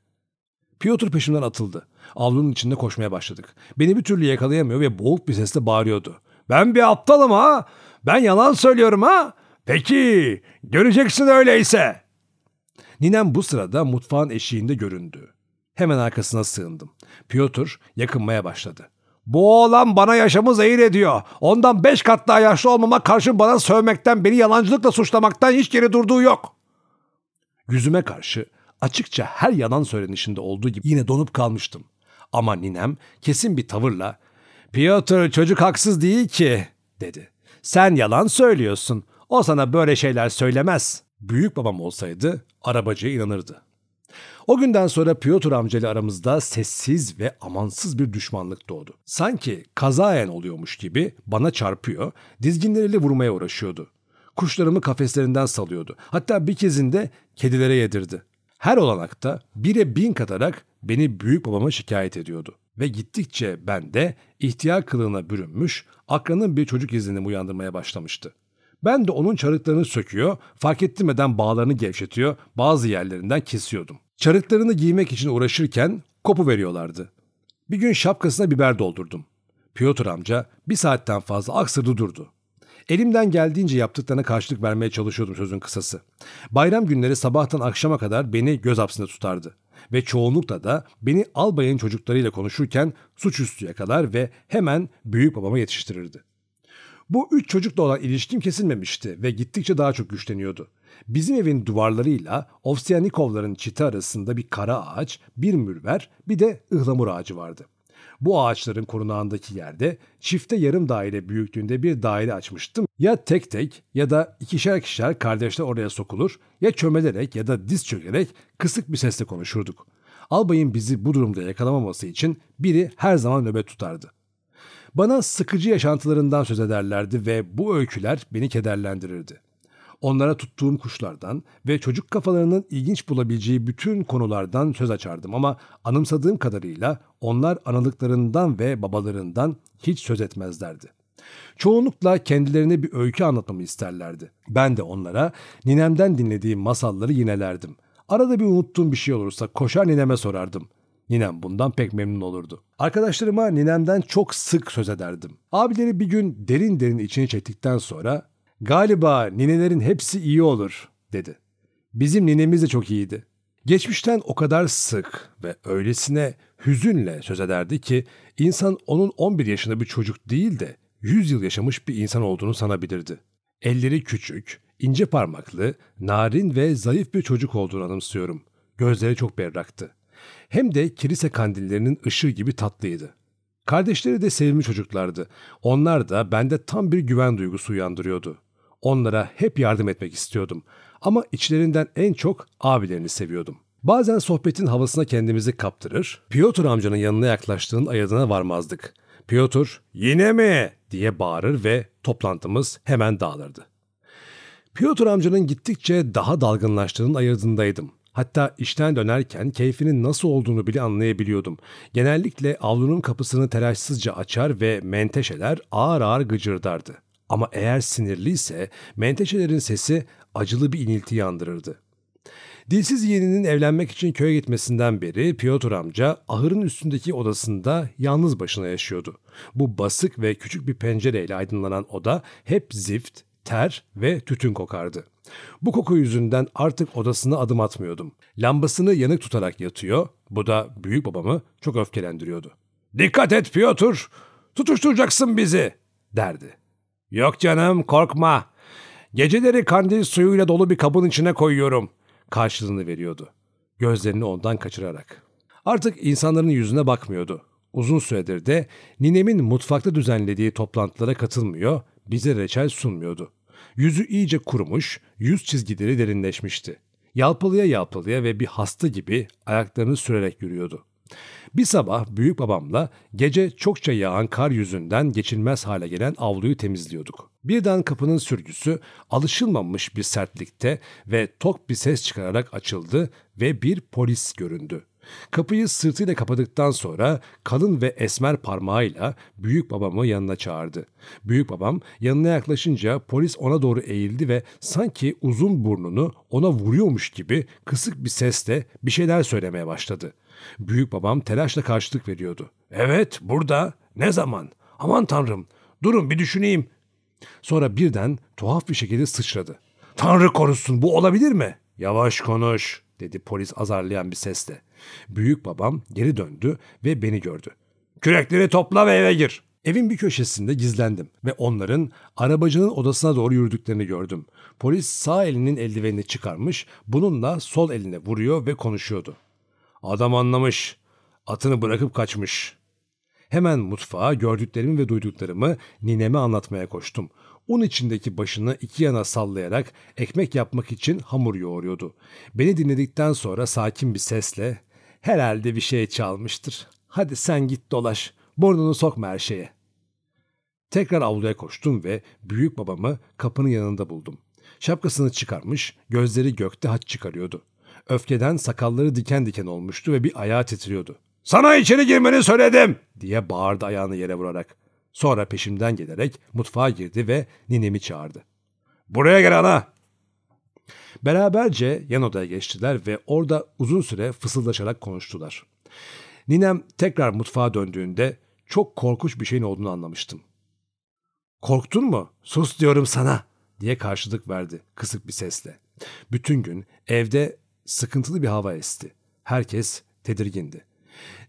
Piotr peşimden atıldı. Avlunun içinde koşmaya başladık. Beni bir türlü yakalayamıyor ve boğuk bir sesle bağırıyordu. Ben bir aptalım ha? Ben yalan söylüyorum ha? Peki, göreceksin öyleyse. Ninem bu sırada mutfağın eşiğinde göründü. Hemen arkasına sığındım. Piotr yakınmaya başladı. Bu oğlan bana yaşamı zehir ediyor. Ondan beş kat daha yaşlı olmama karşın bana sövmekten, beni yalancılıkla suçlamaktan hiç geri durduğu yok. Yüzüme karşı açıkça her yalan söylenişinde olduğu gibi yine donup kalmıştım. Ama ninem kesin bir tavırla ''Piotr çocuk haksız değil ki'' dedi. ''Sen yalan söylüyorsun. O sana böyle şeyler söylemez.'' Büyük babam olsaydı arabacıya inanırdı. O günden sonra Piotr amcayla aramızda sessiz ve amansız bir düşmanlık doğdu. Sanki kazayen oluyormuş gibi bana çarpıyor, dizginleriyle vurmaya uğraşıyordu. Kuşlarımı kafeslerinden salıyordu. Hatta bir kezinde kedilere yedirdi. Her olanakta bire bin katarak beni büyük babama şikayet ediyordu. Ve gittikçe ben de ihtiyar kılığına bürünmüş, akranın bir çocuk izlenimi uyandırmaya başlamıştı. Ben de onun çarıklarını söküyor, fark ettirmeden bağlarını gevşetiyor, bazı yerlerinden kesiyordum. Çarıklarını giymek için uğraşırken kopu veriyorlardı. Bir gün şapkasına biber doldurdum. Piotr amca bir saatten fazla aksırdı durdu. Elimden geldiğince yaptıklarına karşılık vermeye çalışıyordum sözün kısası. Bayram günleri sabahtan akşama kadar beni göz hapsinde tutardı. Ve çoğunlukla da beni albayın çocuklarıyla konuşurken suçüstü yakalar ve hemen büyük babama yetiştirirdi. Bu üç çocukla olan ilişkim kesilmemişti ve gittikçe daha çok güçleniyordu. Bizim evin duvarlarıyla Ovsiyanikovların çiti arasında bir kara ağaç, bir mürver, bir de ıhlamur ağacı vardı. Bu ağaçların korunağındaki yerde çifte yarım daire büyüklüğünde bir daire açmıştım. Ya tek tek ya da ikişer kişer kardeşler oraya sokulur ya çömelerek ya da diz çökerek kısık bir sesle konuşurduk. Albayın bizi bu durumda yakalamaması için biri her zaman nöbet tutardı. Bana sıkıcı yaşantılarından söz ederlerdi ve bu öyküler beni kederlendirirdi. Onlara tuttuğum kuşlardan ve çocuk kafalarının ilginç bulabileceği bütün konulardan söz açardım ama anımsadığım kadarıyla onlar analıklarından ve babalarından hiç söz etmezlerdi. Çoğunlukla kendilerine bir öykü anlatmamı isterlerdi. Ben de onlara ninemden dinlediğim masalları yinelerdim. Arada bir unuttuğum bir şey olursa koşar nineme sorardım. Ninem bundan pek memnun olurdu. Arkadaşlarıma ninemden çok sık söz ederdim. Abileri bir gün derin derin içini çektikten sonra Galiba ninelerin hepsi iyi olur dedi. Bizim ninemiz de çok iyiydi. Geçmişten o kadar sık ve öylesine hüzünle söz ederdi ki insan onun 11 yaşında bir çocuk değil de 100 yıl yaşamış bir insan olduğunu sanabilirdi. Elleri küçük, ince parmaklı, narin ve zayıf bir çocuk olduğunu anımsıyorum. Gözleri çok berraktı. Hem de kilise kandillerinin ışığı gibi tatlıydı. Kardeşleri de sevimli çocuklardı. Onlar da bende tam bir güven duygusu uyandırıyordu. Onlara hep yardım etmek istiyordum. Ama içlerinden en çok abilerini seviyordum. Bazen sohbetin havasına kendimizi kaptırır, Piotr amcanın yanına yaklaştığın ayadına varmazdık. Piotr, yine mi? diye bağırır ve toplantımız hemen dağılırdı. Piotr amcanın gittikçe daha dalgınlaştığının ayırdındaydım. Hatta işten dönerken keyfinin nasıl olduğunu bile anlayabiliyordum. Genellikle avlunun kapısını telaşsızca açar ve menteşeler ağır ağır gıcırdardı. Ama eğer sinirliyse menteşelerin sesi acılı bir inilti yandırırdı. Dilsiz yeğeninin evlenmek için köye gitmesinden beri Piotr amca ahırın üstündeki odasında yalnız başına yaşıyordu. Bu basık ve küçük bir pencereyle aydınlanan oda hep zift, ter ve tütün kokardı. Bu koku yüzünden artık odasına adım atmıyordum. Lambasını yanık tutarak yatıyor, bu da büyük babamı çok öfkelendiriyordu. ''Dikkat et Piotr, tutuşturacaksın bizi.'' derdi. ''Yok canım korkma. Geceleri kandil suyuyla dolu bir kabın içine koyuyorum.'' karşılığını veriyordu. Gözlerini ondan kaçırarak. Artık insanların yüzüne bakmıyordu. Uzun süredir de ninemin mutfakta düzenlediği toplantılara katılmıyor, bize reçel sunmuyordu. Yüzü iyice kurumuş, yüz çizgileri derinleşmişti. Yalpalıya yalpalıya ve bir hasta gibi ayaklarını sürerek yürüyordu. Bir sabah büyük babamla gece çokça yağan kar yüzünden geçilmez hale gelen avluyu temizliyorduk. Birden kapının sürgüsü alışılmamış bir sertlikte ve tok bir ses çıkararak açıldı ve bir polis göründü. Kapıyı sırtıyla kapadıktan sonra kalın ve esmer parmağıyla büyük babamı yanına çağırdı. Büyük babam yanına yaklaşınca polis ona doğru eğildi ve sanki uzun burnunu ona vuruyormuş gibi kısık bir sesle bir şeyler söylemeye başladı. Büyük babam telaşla karşılık veriyordu. Evet burada. Ne zaman? Aman tanrım. Durun bir düşüneyim. Sonra birden tuhaf bir şekilde sıçradı. Tanrı korusun bu olabilir mi? Yavaş konuş dedi polis azarlayan bir sesle. Büyük babam geri döndü ve beni gördü. Kürekleri topla ve eve gir. Evin bir köşesinde gizlendim ve onların arabacının odasına doğru yürüdüklerini gördüm. Polis sağ elinin eldivenini çıkarmış, bununla sol eline vuruyor ve konuşuyordu. Adam anlamış, atını bırakıp kaçmış. Hemen mutfağa gördüklerimi ve duyduklarımı nineme anlatmaya koştum. Un içindeki başını iki yana sallayarak ekmek yapmak için hamur yoğuruyordu. Beni dinledikten sonra sakin bir sesle herhalde bir şey çalmıştır. Hadi sen git dolaş, burnunu sokma her şeye. Tekrar avluya koştum ve büyük babamı kapının yanında buldum. Şapkasını çıkarmış, gözleri gökte haç çıkarıyordu. Öfkeden sakalları diken diken olmuştu ve bir ayağı titriyordu. ''Sana içeri girmeni söyledim!'' diye bağırdı ayağını yere vurarak. Sonra peşimden gelerek mutfağa girdi ve ninemi çağırdı. ''Buraya gel ana!'' Beraberce yan odaya geçtiler ve orada uzun süre fısıldaşarak konuştular. Ninem tekrar mutfağa döndüğünde çok korkunç bir şeyin olduğunu anlamıştım. ''Korktun mu? Sus diyorum sana!'' diye karşılık verdi kısık bir sesle. Bütün gün evde sıkıntılı bir hava esti. Herkes tedirgindi.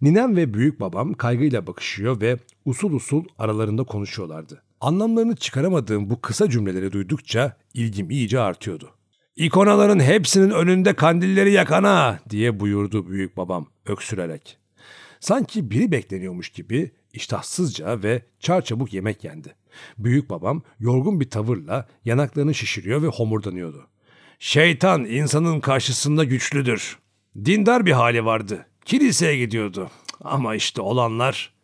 Ninem ve büyük babam kaygıyla bakışıyor ve usul usul aralarında konuşuyorlardı. Anlamlarını çıkaramadığım bu kısa cümleleri duydukça ilgim iyice artıyordu. İkonaların hepsinin önünde kandilleri yakana diye buyurdu büyük babam öksürerek. Sanki biri bekleniyormuş gibi iştahsızca ve çarçabuk yemek yendi. Büyük babam yorgun bir tavırla yanaklarını şişiriyor ve homurdanıyordu. Şeytan insanın karşısında güçlüdür. Dindar bir hali vardı. Kiliseye gidiyordu. Ama işte olanlar...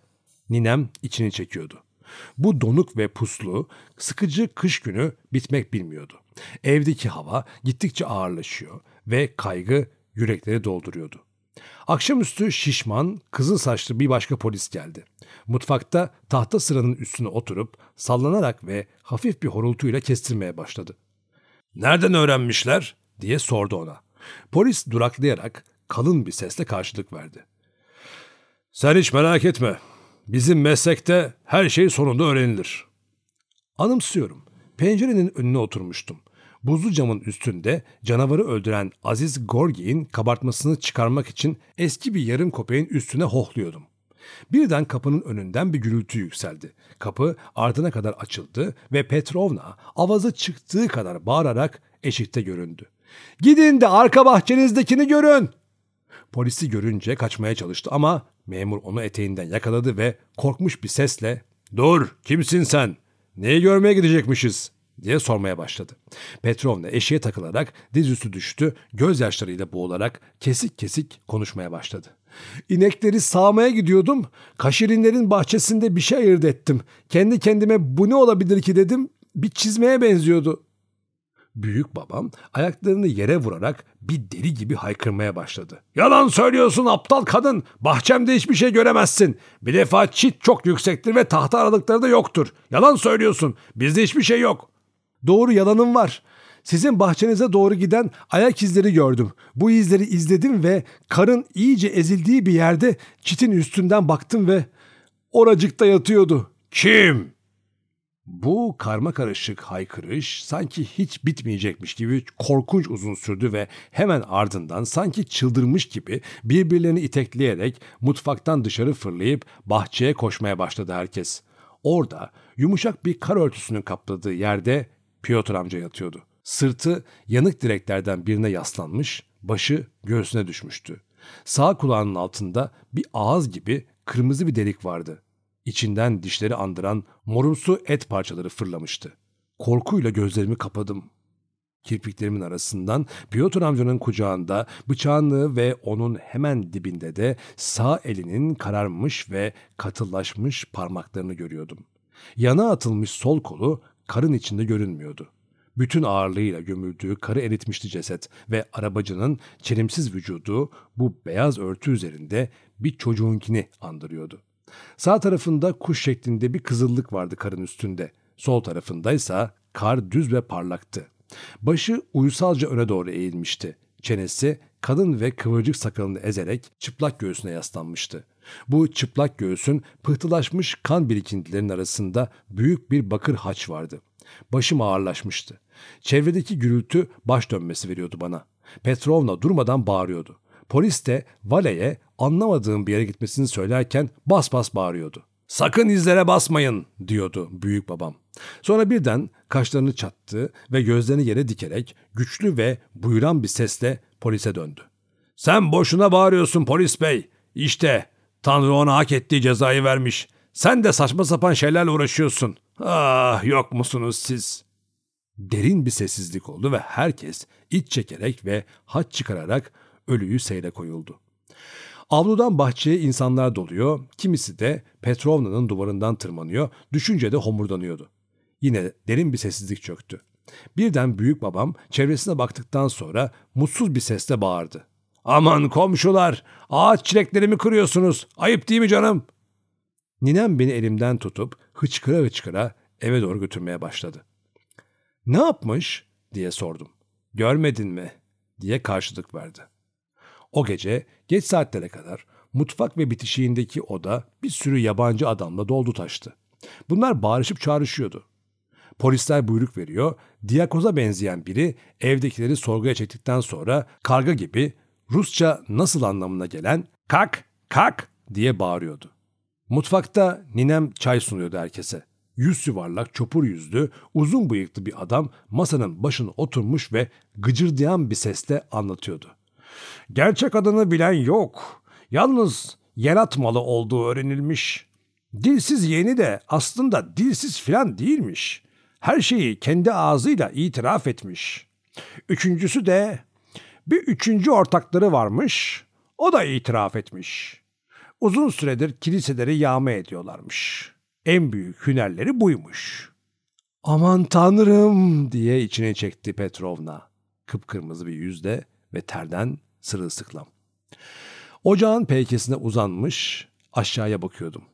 Ninem içini çekiyordu. Bu donuk ve puslu, sıkıcı kış günü bitmek bilmiyordu. Evdeki hava gittikçe ağırlaşıyor ve kaygı yürekleri dolduruyordu. Akşamüstü şişman, kızıl saçlı bir başka polis geldi. Mutfakta tahta sıranın üstüne oturup sallanarak ve hafif bir horultuyla kestirmeye başladı. Nereden öğrenmişler? diye sordu ona. Polis duraklayarak kalın bir sesle karşılık verdi. Sen hiç merak etme. Bizim meslekte her şey sonunda öğrenilir. Anımsıyorum. Pencerenin önüne oturmuştum. Buzlu camın üstünde canavarı öldüren Aziz Gorgi'nin kabartmasını çıkarmak için eski bir yarım köpeğin üstüne hohluyordum. Birden kapının önünden bir gürültü yükseldi. Kapı ardına kadar açıldı ve Petrovna avazı çıktığı kadar bağırarak eşikte göründü. Gidin de arka bahçenizdekini görün. Polisi görünce kaçmaya çalıştı ama memur onu eteğinden yakaladı ve korkmuş bir sesle ''Dur, kimsin sen? Neyi görmeye gidecekmişiz?'' diye sormaya başladı. Petrovna eşeğe takılarak dizüstü düştü, gözyaşlarıyla boğularak kesik kesik konuşmaya başladı. İnekleri sağmaya gidiyordum. Kaşirinlerin bahçesinde bir şey ayırt ettim. Kendi kendime bu ne olabilir ki dedim. Bir çizmeye benziyordu. Büyük babam ayaklarını yere vurarak bir deli gibi haykırmaya başladı. Yalan söylüyorsun aptal kadın. Bahçemde hiçbir şey göremezsin. Bir defa çit çok yüksektir ve tahta aralıkları da yoktur. Yalan söylüyorsun. Bizde hiçbir şey yok. Doğru yalanım var. Sizin bahçenize doğru giden ayak izleri gördüm. Bu izleri izledim ve karın iyice ezildiği bir yerde çitin üstünden baktım ve oracıkta yatıyordu. Kim? Bu karma karışık haykırış sanki hiç bitmeyecekmiş gibi korkunç uzun sürdü ve hemen ardından sanki çıldırmış gibi birbirlerini itekleyerek mutfaktan dışarı fırlayıp bahçeye koşmaya başladı herkes. Orada yumuşak bir kar örtüsünün kapladığı yerde Piotr amca yatıyordu. Sırtı yanık direklerden birine yaslanmış, başı göğsüne düşmüştü. Sağ kulağının altında bir ağız gibi kırmızı bir delik vardı. İçinden dişleri andıran morumsu et parçaları fırlamıştı. Korkuyla gözlerimi kapadım. Kirpiklerimin arasından Piotr amcanın kucağında bıçağını ve onun hemen dibinde de sağ elinin kararmış ve katılaşmış parmaklarını görüyordum. Yana atılmış sol kolu karın içinde görünmüyordu. Bütün ağırlığıyla gömüldüğü karı eritmişti ceset ve arabacının çelimsiz vücudu bu beyaz örtü üzerinde bir çocuğunkini andırıyordu. Sağ tarafında kuş şeklinde bir kızıllık vardı karın üstünde. Sol tarafındaysa kar düz ve parlaktı. Başı uysalca öne doğru eğilmişti. Çenesi kadın ve kıvırcık sakalını ezerek çıplak göğsüne yaslanmıştı. Bu çıplak göğsün pıhtılaşmış kan birikintilerinin arasında büyük bir bakır haç vardı. Başım ağırlaşmıştı. Çevredeki gürültü baş dönmesi veriyordu bana. Petrovna durmadan bağırıyordu. Polis de valeye anlamadığım bir yere gitmesini söylerken bas bas bağırıyordu. Sakın izlere basmayın diyordu büyük babam. Sonra birden kaşlarını çattı ve gözlerini yere dikerek güçlü ve buyuran bir sesle polise döndü. Sen boşuna bağırıyorsun polis bey. İşte Tanrı ona hak ettiği cezayı vermiş. Sen de saçma sapan şeylerle uğraşıyorsun. Ah yok musunuz siz? Derin bir sessizlik oldu ve herkes iç çekerek ve haç çıkararak ölüyü seyre koyuldu. Avludan bahçeye insanlar doluyor, kimisi de Petrovna'nın duvarından tırmanıyor, düşünce de homurdanıyordu. Yine derin bir sessizlik çöktü. Birden büyük babam çevresine baktıktan sonra mutsuz bir sesle bağırdı. Aman komşular, ağaç çileklerimi kırıyorsunuz. Ayıp değil mi canım? Ninem beni elimden tutup hıçkıra hıçkıra eve doğru götürmeye başladı. Ne yapmış diye sordum. Görmedin mi diye karşılık verdi. O gece geç saatlere kadar mutfak ve bitişiğindeki oda bir sürü yabancı adamla doldu taştı. Bunlar bağırışıp çağrışıyordu. Polisler buyruk veriyor, diyakoza benzeyen biri evdekileri sorguya çektikten sonra karga gibi Rusça nasıl anlamına gelen kak kak diye bağırıyordu. Mutfakta ninem çay sunuyordu herkese. Yüz yuvarlak, çopur yüzlü, uzun bıyıklı bir adam masanın başına oturmuş ve gıcırdayan bir sesle anlatıyordu. Gerçek adını bilen yok. Yalnız yaratmalı olduğu öğrenilmiş. Dilsiz yeğeni de aslında dilsiz filan değilmiş. Her şeyi kendi ağzıyla itiraf etmiş. Üçüncüsü de bir üçüncü ortakları varmış. O da itiraf etmiş. Uzun süredir kiliseleri yağma ediyorlarmış. En büyük hünerleri buymuş. Aman tanrım diye içine çekti Petrovna. Kıpkırmızı bir yüzde ve terden sırılsıklam. Ocağın peykesine uzanmış aşağıya bakıyordum.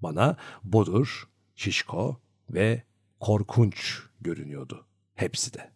Bana bodur, şişko ve korkunç görünüyordu hepsi de.